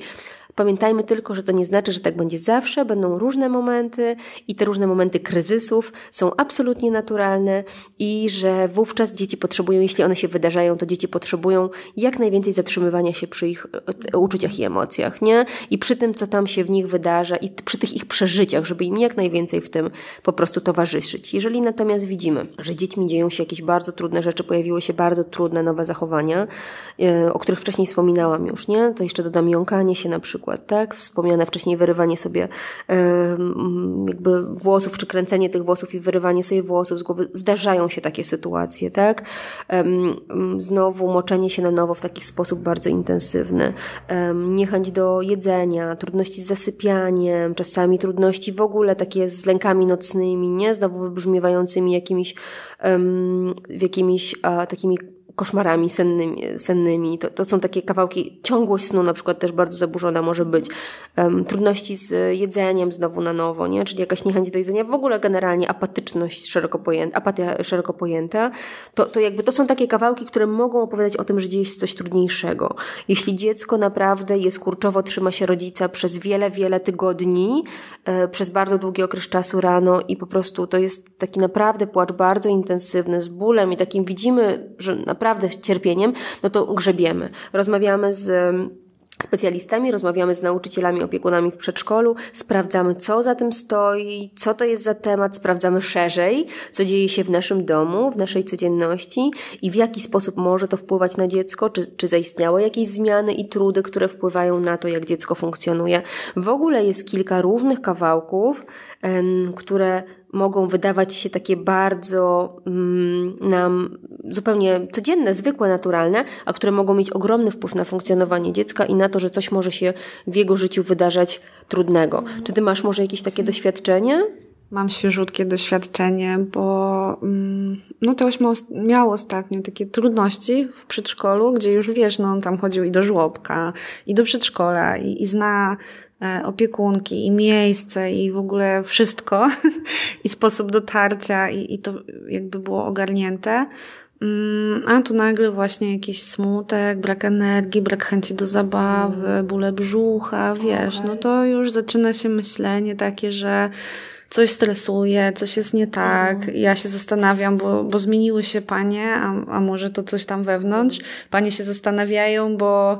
Pamiętajmy tylko, że to nie znaczy, że tak będzie zawsze, będą różne momenty i te różne momenty kryzysów są absolutnie naturalne i że wówczas dzieci potrzebują, jeśli one się wydarzają, to dzieci potrzebują jak najwięcej zatrzymywania się przy ich e, uczuciach i emocjach, nie? I przy tym, co tam się w nich wydarza i przy tych ich przeżyciach, żeby im jak najwięcej w tym po prostu towarzyszyć. Jeżeli natomiast widzimy, że dziećmi dzieją się jakieś bardzo trudne rzeczy, pojawiły się bardzo trudne nowe zachowania, e, o których wcześniej wspominałam już, nie? To jeszcze dodam jąkanie się na przykład, przykład, tak? Wspomniane wcześniej wyrywanie sobie jakby włosów, czy kręcenie tych włosów i wyrywanie sobie włosów z głowy. Zdarzają się takie sytuacje, tak? Znowu moczenie się na nowo w taki sposób bardzo intensywny. Niechęć do jedzenia, trudności z zasypianiem, czasami trudności w ogóle takie z lękami nocnymi, nie? Znowu wybrzmiewającymi jakimiś, jakimiś takimi koszmarami sennymi. sennymi. To, to są takie kawałki, ciągłość snu na przykład też bardzo zaburzona może być. Um, trudności z jedzeniem znowu na nowo, nie? Czyli jakaś niechęć do jedzenia, w ogóle generalnie apatyczność szeroko pojęta, apatia szeroko pojęta. To, to jakby to są takie kawałki, które mogą opowiadać o tym, że dzieje się coś trudniejszego. Jeśli dziecko naprawdę jest kurczowo, trzyma się rodzica przez wiele, wiele tygodni, e, przez bardzo długi okres czasu rano i po prostu to jest taki naprawdę płacz bardzo intensywny, z bólem i takim widzimy, że naprawdę naprawdę cierpieniem, no to grzebiemy. Rozmawiamy z specjalistami, rozmawiamy z nauczycielami, opiekunami w przedszkolu, sprawdzamy, co za tym stoi, co to jest za temat, sprawdzamy szerzej, co dzieje się w naszym domu, w naszej codzienności i w jaki sposób może to wpływać na dziecko, czy, czy zaistniały jakieś zmiany i trudy, które wpływają na to, jak dziecko funkcjonuje. W ogóle jest kilka różnych kawałków, które mogą wydawać się takie bardzo mm, nam zupełnie codzienne, zwykłe, naturalne, a które mogą mieć ogromny wpływ na funkcjonowanie dziecka i na to, że coś może się w jego życiu wydarzać trudnego. Czy ty masz może jakieś takie doświadczenie? Mam świeżutkie doświadczenie, bo mm, no to miał ostatnio takie trudności w przedszkolu, gdzie już wiesz, no on tam chodził i do żłobka, i do przedszkola, i, i zna opiekunki i miejsce i w ogóle wszystko i sposób dotarcia i, i to jakby było ogarnięte. Mm, a tu nagle właśnie jakiś smutek, brak energii, brak chęci do zabawy, mm. bóle brzucha, wiesz, no to już zaczyna się myślenie takie, że coś stresuje, coś jest nie tak. Mhm. Ja się zastanawiam, bo, bo zmieniły się panie, a, a może to coś tam wewnątrz. Panie się zastanawiają, bo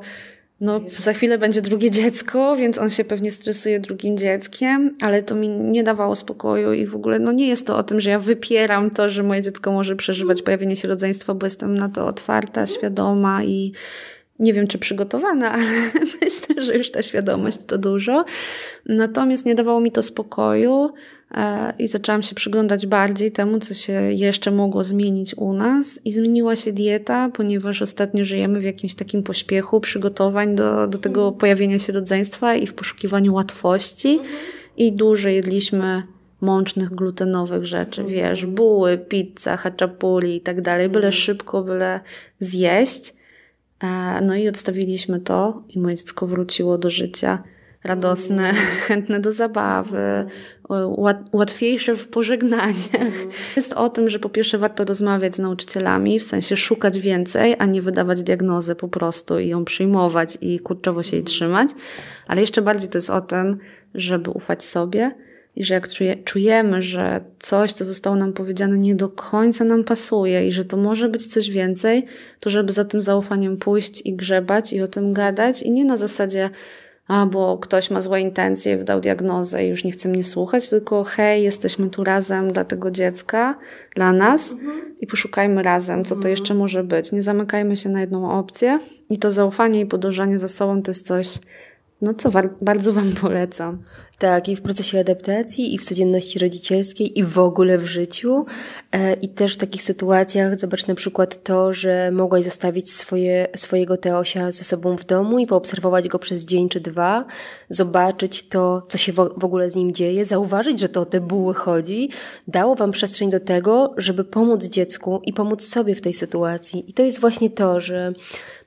no, za chwilę będzie drugie dziecko, więc on się pewnie stresuje drugim dzieckiem, ale to mi nie dawało spokoju i w ogóle, no nie jest to o tym, że ja wypieram to, że moje dziecko może przeżywać pojawienie się rodzeństwa, bo jestem na to otwarta, świadoma i nie wiem, czy przygotowana, ale myślę, że już ta świadomość to dużo. Natomiast nie dawało mi to spokoju. E, i zaczęłam się przyglądać bardziej temu, co się jeszcze mogło zmienić u nas. I zmieniła się dieta, ponieważ ostatnio żyjemy w jakimś takim pośpiechu przygotowań do, do tego mhm. pojawienia się rodzeństwa i w poszukiwaniu łatwości. Mhm. I dużo jedliśmy mącznych, glutenowych rzeczy, mhm. wiesz, buły, pizza, haczapuli i tak dalej, byle szybko, byle zjeść. E, no i odstawiliśmy to i moje dziecko wróciło do życia radosne, chętne do zabawy, łatwiejsze w pożegnanie. Jest o tym, że po pierwsze warto rozmawiać z nauczycielami, w sensie szukać więcej, a nie wydawać diagnozy po prostu i ją przyjmować i kurczowo się jej trzymać. Ale jeszcze bardziej to jest o tym, żeby ufać sobie i że jak czujemy, że coś, co zostało nam powiedziane, nie do końca nam pasuje i że to może być coś więcej, to żeby za tym zaufaniem pójść i grzebać i o tym gadać i nie na zasadzie a bo ktoś ma złe intencje, wydał diagnozę i już nie chce mnie słuchać, tylko hej, jesteśmy tu razem dla tego dziecka, dla nas mhm. i poszukajmy razem, co to mhm. jeszcze może być. Nie zamykajmy się na jedną opcję i to zaufanie i podążanie za sobą to jest coś, no co bardzo Wam polecam. Tak, i w procesie adaptacji, i w codzienności rodzicielskiej, i w ogóle w życiu. E, I też w takich sytuacjach, zobacz na przykład to, że mogłaś zostawić swoje, swojego Teosia ze sobą w domu i poobserwować go przez dzień czy dwa, zobaczyć to, co się w ogóle z nim dzieje, zauważyć, że to o te buły chodzi, dało Wam przestrzeń do tego, żeby pomóc dziecku i pomóc sobie w tej sytuacji. I to jest właśnie to, że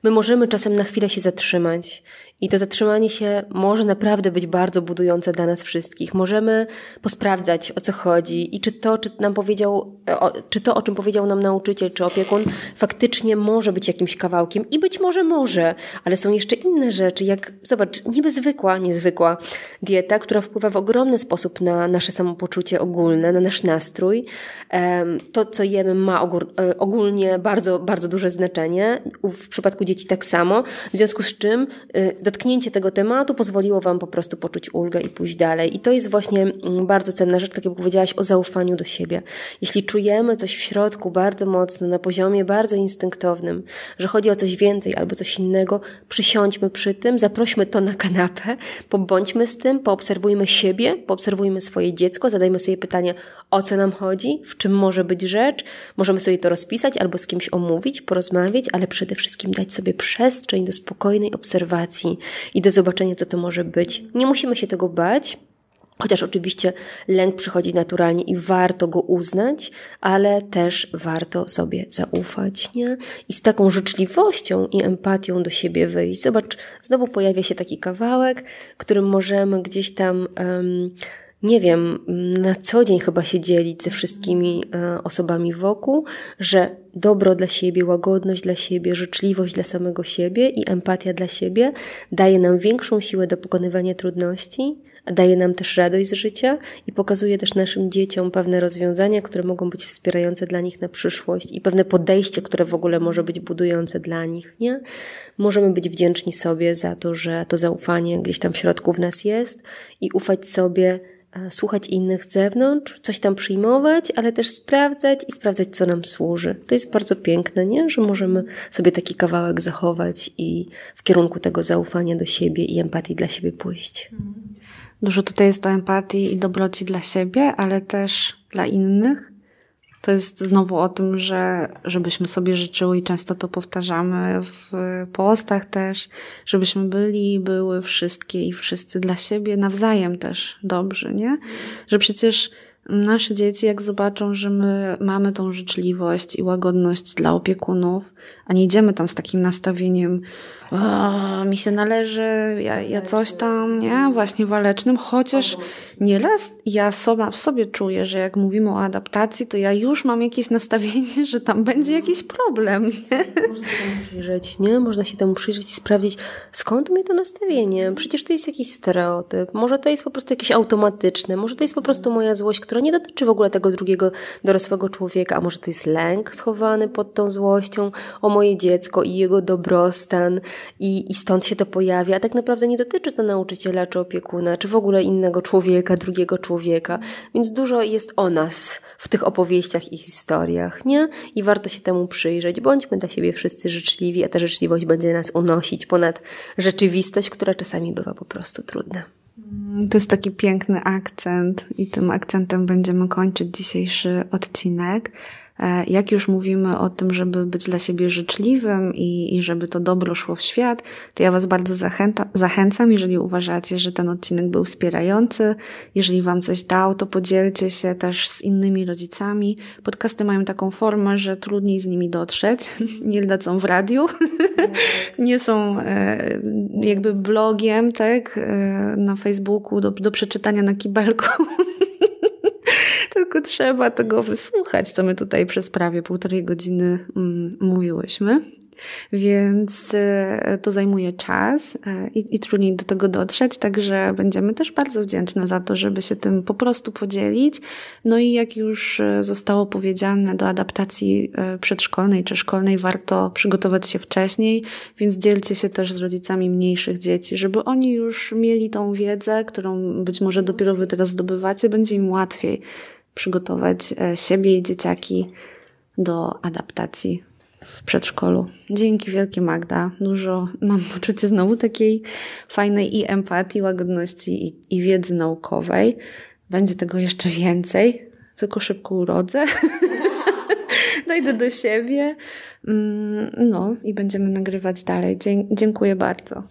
my możemy czasem na chwilę się zatrzymać i to zatrzymanie się może naprawdę być bardzo budujące dla nas wszystkich. Możemy posprawdzać, o co chodzi i czy to, czy nam powiedział, o, czy to, o czym powiedział nam nauczyciel, czy opiekun, faktycznie może być jakimś kawałkiem. I być może może, ale są jeszcze inne rzeczy, jak, zobacz, niby zwykła, niezwykła dieta, która wpływa w ogromny sposób na nasze samopoczucie ogólne, na nasz nastrój. To, co jemy, ma e, ogólnie bardzo, bardzo duże znaczenie. W przypadku dzieci tak samo. W związku z czym, y, dotknięcie tego tematu pozwoliło Wam po prostu poczuć ulgę i pójść dalej. I to jest właśnie mm, bardzo cenna rzecz, tak jak powiedziałaś, o zaufaniu do siebie. Jeśli czujemy coś w środku bardzo mocno, na poziomie bardzo instynktownym, że chodzi o coś więcej albo coś innego, przysiądźmy przy tym, zaprośmy to na kanapę, pobądźmy z tym, poobserwujmy siebie, poobserwujmy swoje dziecko, zadajmy sobie pytanie, o co nam chodzi, w czym może być rzecz, możemy sobie to rozpisać albo z kimś omówić, porozmawiać, ale przede wszystkim dać sobie przestrzeń do spokojnej obserwacji i do zobaczenia, co to może być. Nie musimy się tego bać, Chociaż oczywiście lęk przychodzi naturalnie i warto go uznać, ale też warto sobie zaufać, nie? I z taką życzliwością i empatią do siebie wyjść. Zobacz, znowu pojawia się taki kawałek, którym możemy gdzieś tam um, nie wiem, na co dzień chyba się dzielić ze wszystkimi e, osobami wokół, że dobro dla siebie, łagodność dla siebie, życzliwość dla samego siebie i empatia dla siebie daje nam większą siłę do pokonywania trudności, daje nam też radość z życia i pokazuje też naszym dzieciom pewne rozwiązania, które mogą być wspierające dla nich na przyszłość i pewne podejście, które w ogóle może być budujące dla nich, nie? Możemy być wdzięczni sobie za to, że to zaufanie gdzieś tam w środku w nas jest i ufać sobie, słuchać innych z zewnątrz, coś tam przyjmować, ale też sprawdzać i sprawdzać, co nam służy. To jest bardzo piękne, nie? że możemy sobie taki kawałek zachować i w kierunku tego zaufania do siebie i empatii dla siebie pójść. Dużo tutaj jest o empatii i dobroci dla siebie, ale też dla innych. To jest znowu o tym, że żebyśmy sobie życzyły i często to powtarzamy w postach też, żebyśmy byli były wszystkie i wszyscy dla siebie nawzajem też dobrzy, nie? Że przecież nasze dzieci, jak zobaczą, że my mamy tą życzliwość i łagodność dla opiekunów, a nie idziemy tam z takim nastawieniem, mi się należy, ja, ja coś tam, nie, właśnie walecznym, chociaż nieraz ja sobie, w sobie czuję, że jak mówimy o adaptacji, to ja już mam jakieś nastawienie, że tam będzie jakiś problem, nie? Można się temu przyjrzeć, nie? Można się temu przyjrzeć i sprawdzić, skąd mi to nastawienie? Przecież to jest jakiś stereotyp, może to jest po prostu jakieś automatyczne, może to jest po prostu moja złość, która nie dotyczy w ogóle tego drugiego dorosłego człowieka, a może to jest lęk schowany pod tą złością o moje dziecko i jego dobrostan, i, i stąd się to pojawia. A tak naprawdę nie dotyczy to nauczyciela czy opiekuna, czy w ogóle innego człowieka, drugiego człowieka. Więc dużo jest o nas w tych opowieściach i historiach, nie? I warto się temu przyjrzeć. Bądźmy dla siebie wszyscy życzliwi, a ta życzliwość będzie nas unosić ponad rzeczywistość, która czasami bywa po prostu trudna. To jest taki piękny akcent i tym akcentem będziemy kończyć dzisiejszy odcinek. E, jak już mówimy o tym, żeby być dla siebie życzliwym i, i żeby to dobro szło w świat, to ja Was bardzo zachęta, zachęcam, jeżeli uważacie, że ten odcinek był wspierający, jeżeli Wam coś dał, to podzielcie się też z innymi rodzicami. Podcasty mają taką formę, że trudniej z nimi dotrzeć, nie lecą w radiu, nie są e, jakby blogiem, tak, e, na Facebooku do, do przeczytania na kibelku. tylko trzeba tego wysłuchać, co my tutaj przez prawie półtorej godziny mm, mówiłyśmy. Więc e, to zajmuje czas e, i, i, trudniej do tego dotrzeć, także będziemy też bardzo wdzięczne za to, żeby się tym po prostu podzielić. No i jak już e, zostało powiedziane, do adaptacji przedszkolnej czy szkolnej warto przygotować się wcześniej, więc dzielcie się też z rodzicami mniejszych dzieci, żeby oni już mieli tą wiedzę, którą być może dopiero wy teraz zdobywacie, będzie im łatwiej przygotować e, siebie i dzieciaki do adaptacji w przedszkolu. Dzięki wielkie Magda. Dużo mam poczucie znowu takiej fajnej i empatii, łagodności i, i wiedzy naukowej. Będzie tego jeszcze więcej, tylko szybko urodzę. Dojdę do siebie. Mm, no i będziemy nagrywać dalej. Dziękuję bardzo.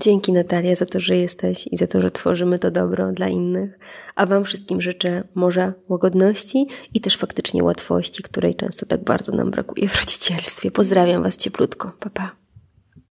Dzięki Natalia za to, że jesteś i za to, że tworzymy to dobro dla innych. A Wam wszystkim życzę morza łagodności i też faktycznie łatwości, której często tak bardzo nam brakuje w rodzicielstwie. Pozdrawiam Was cieplutko. Pa, pa.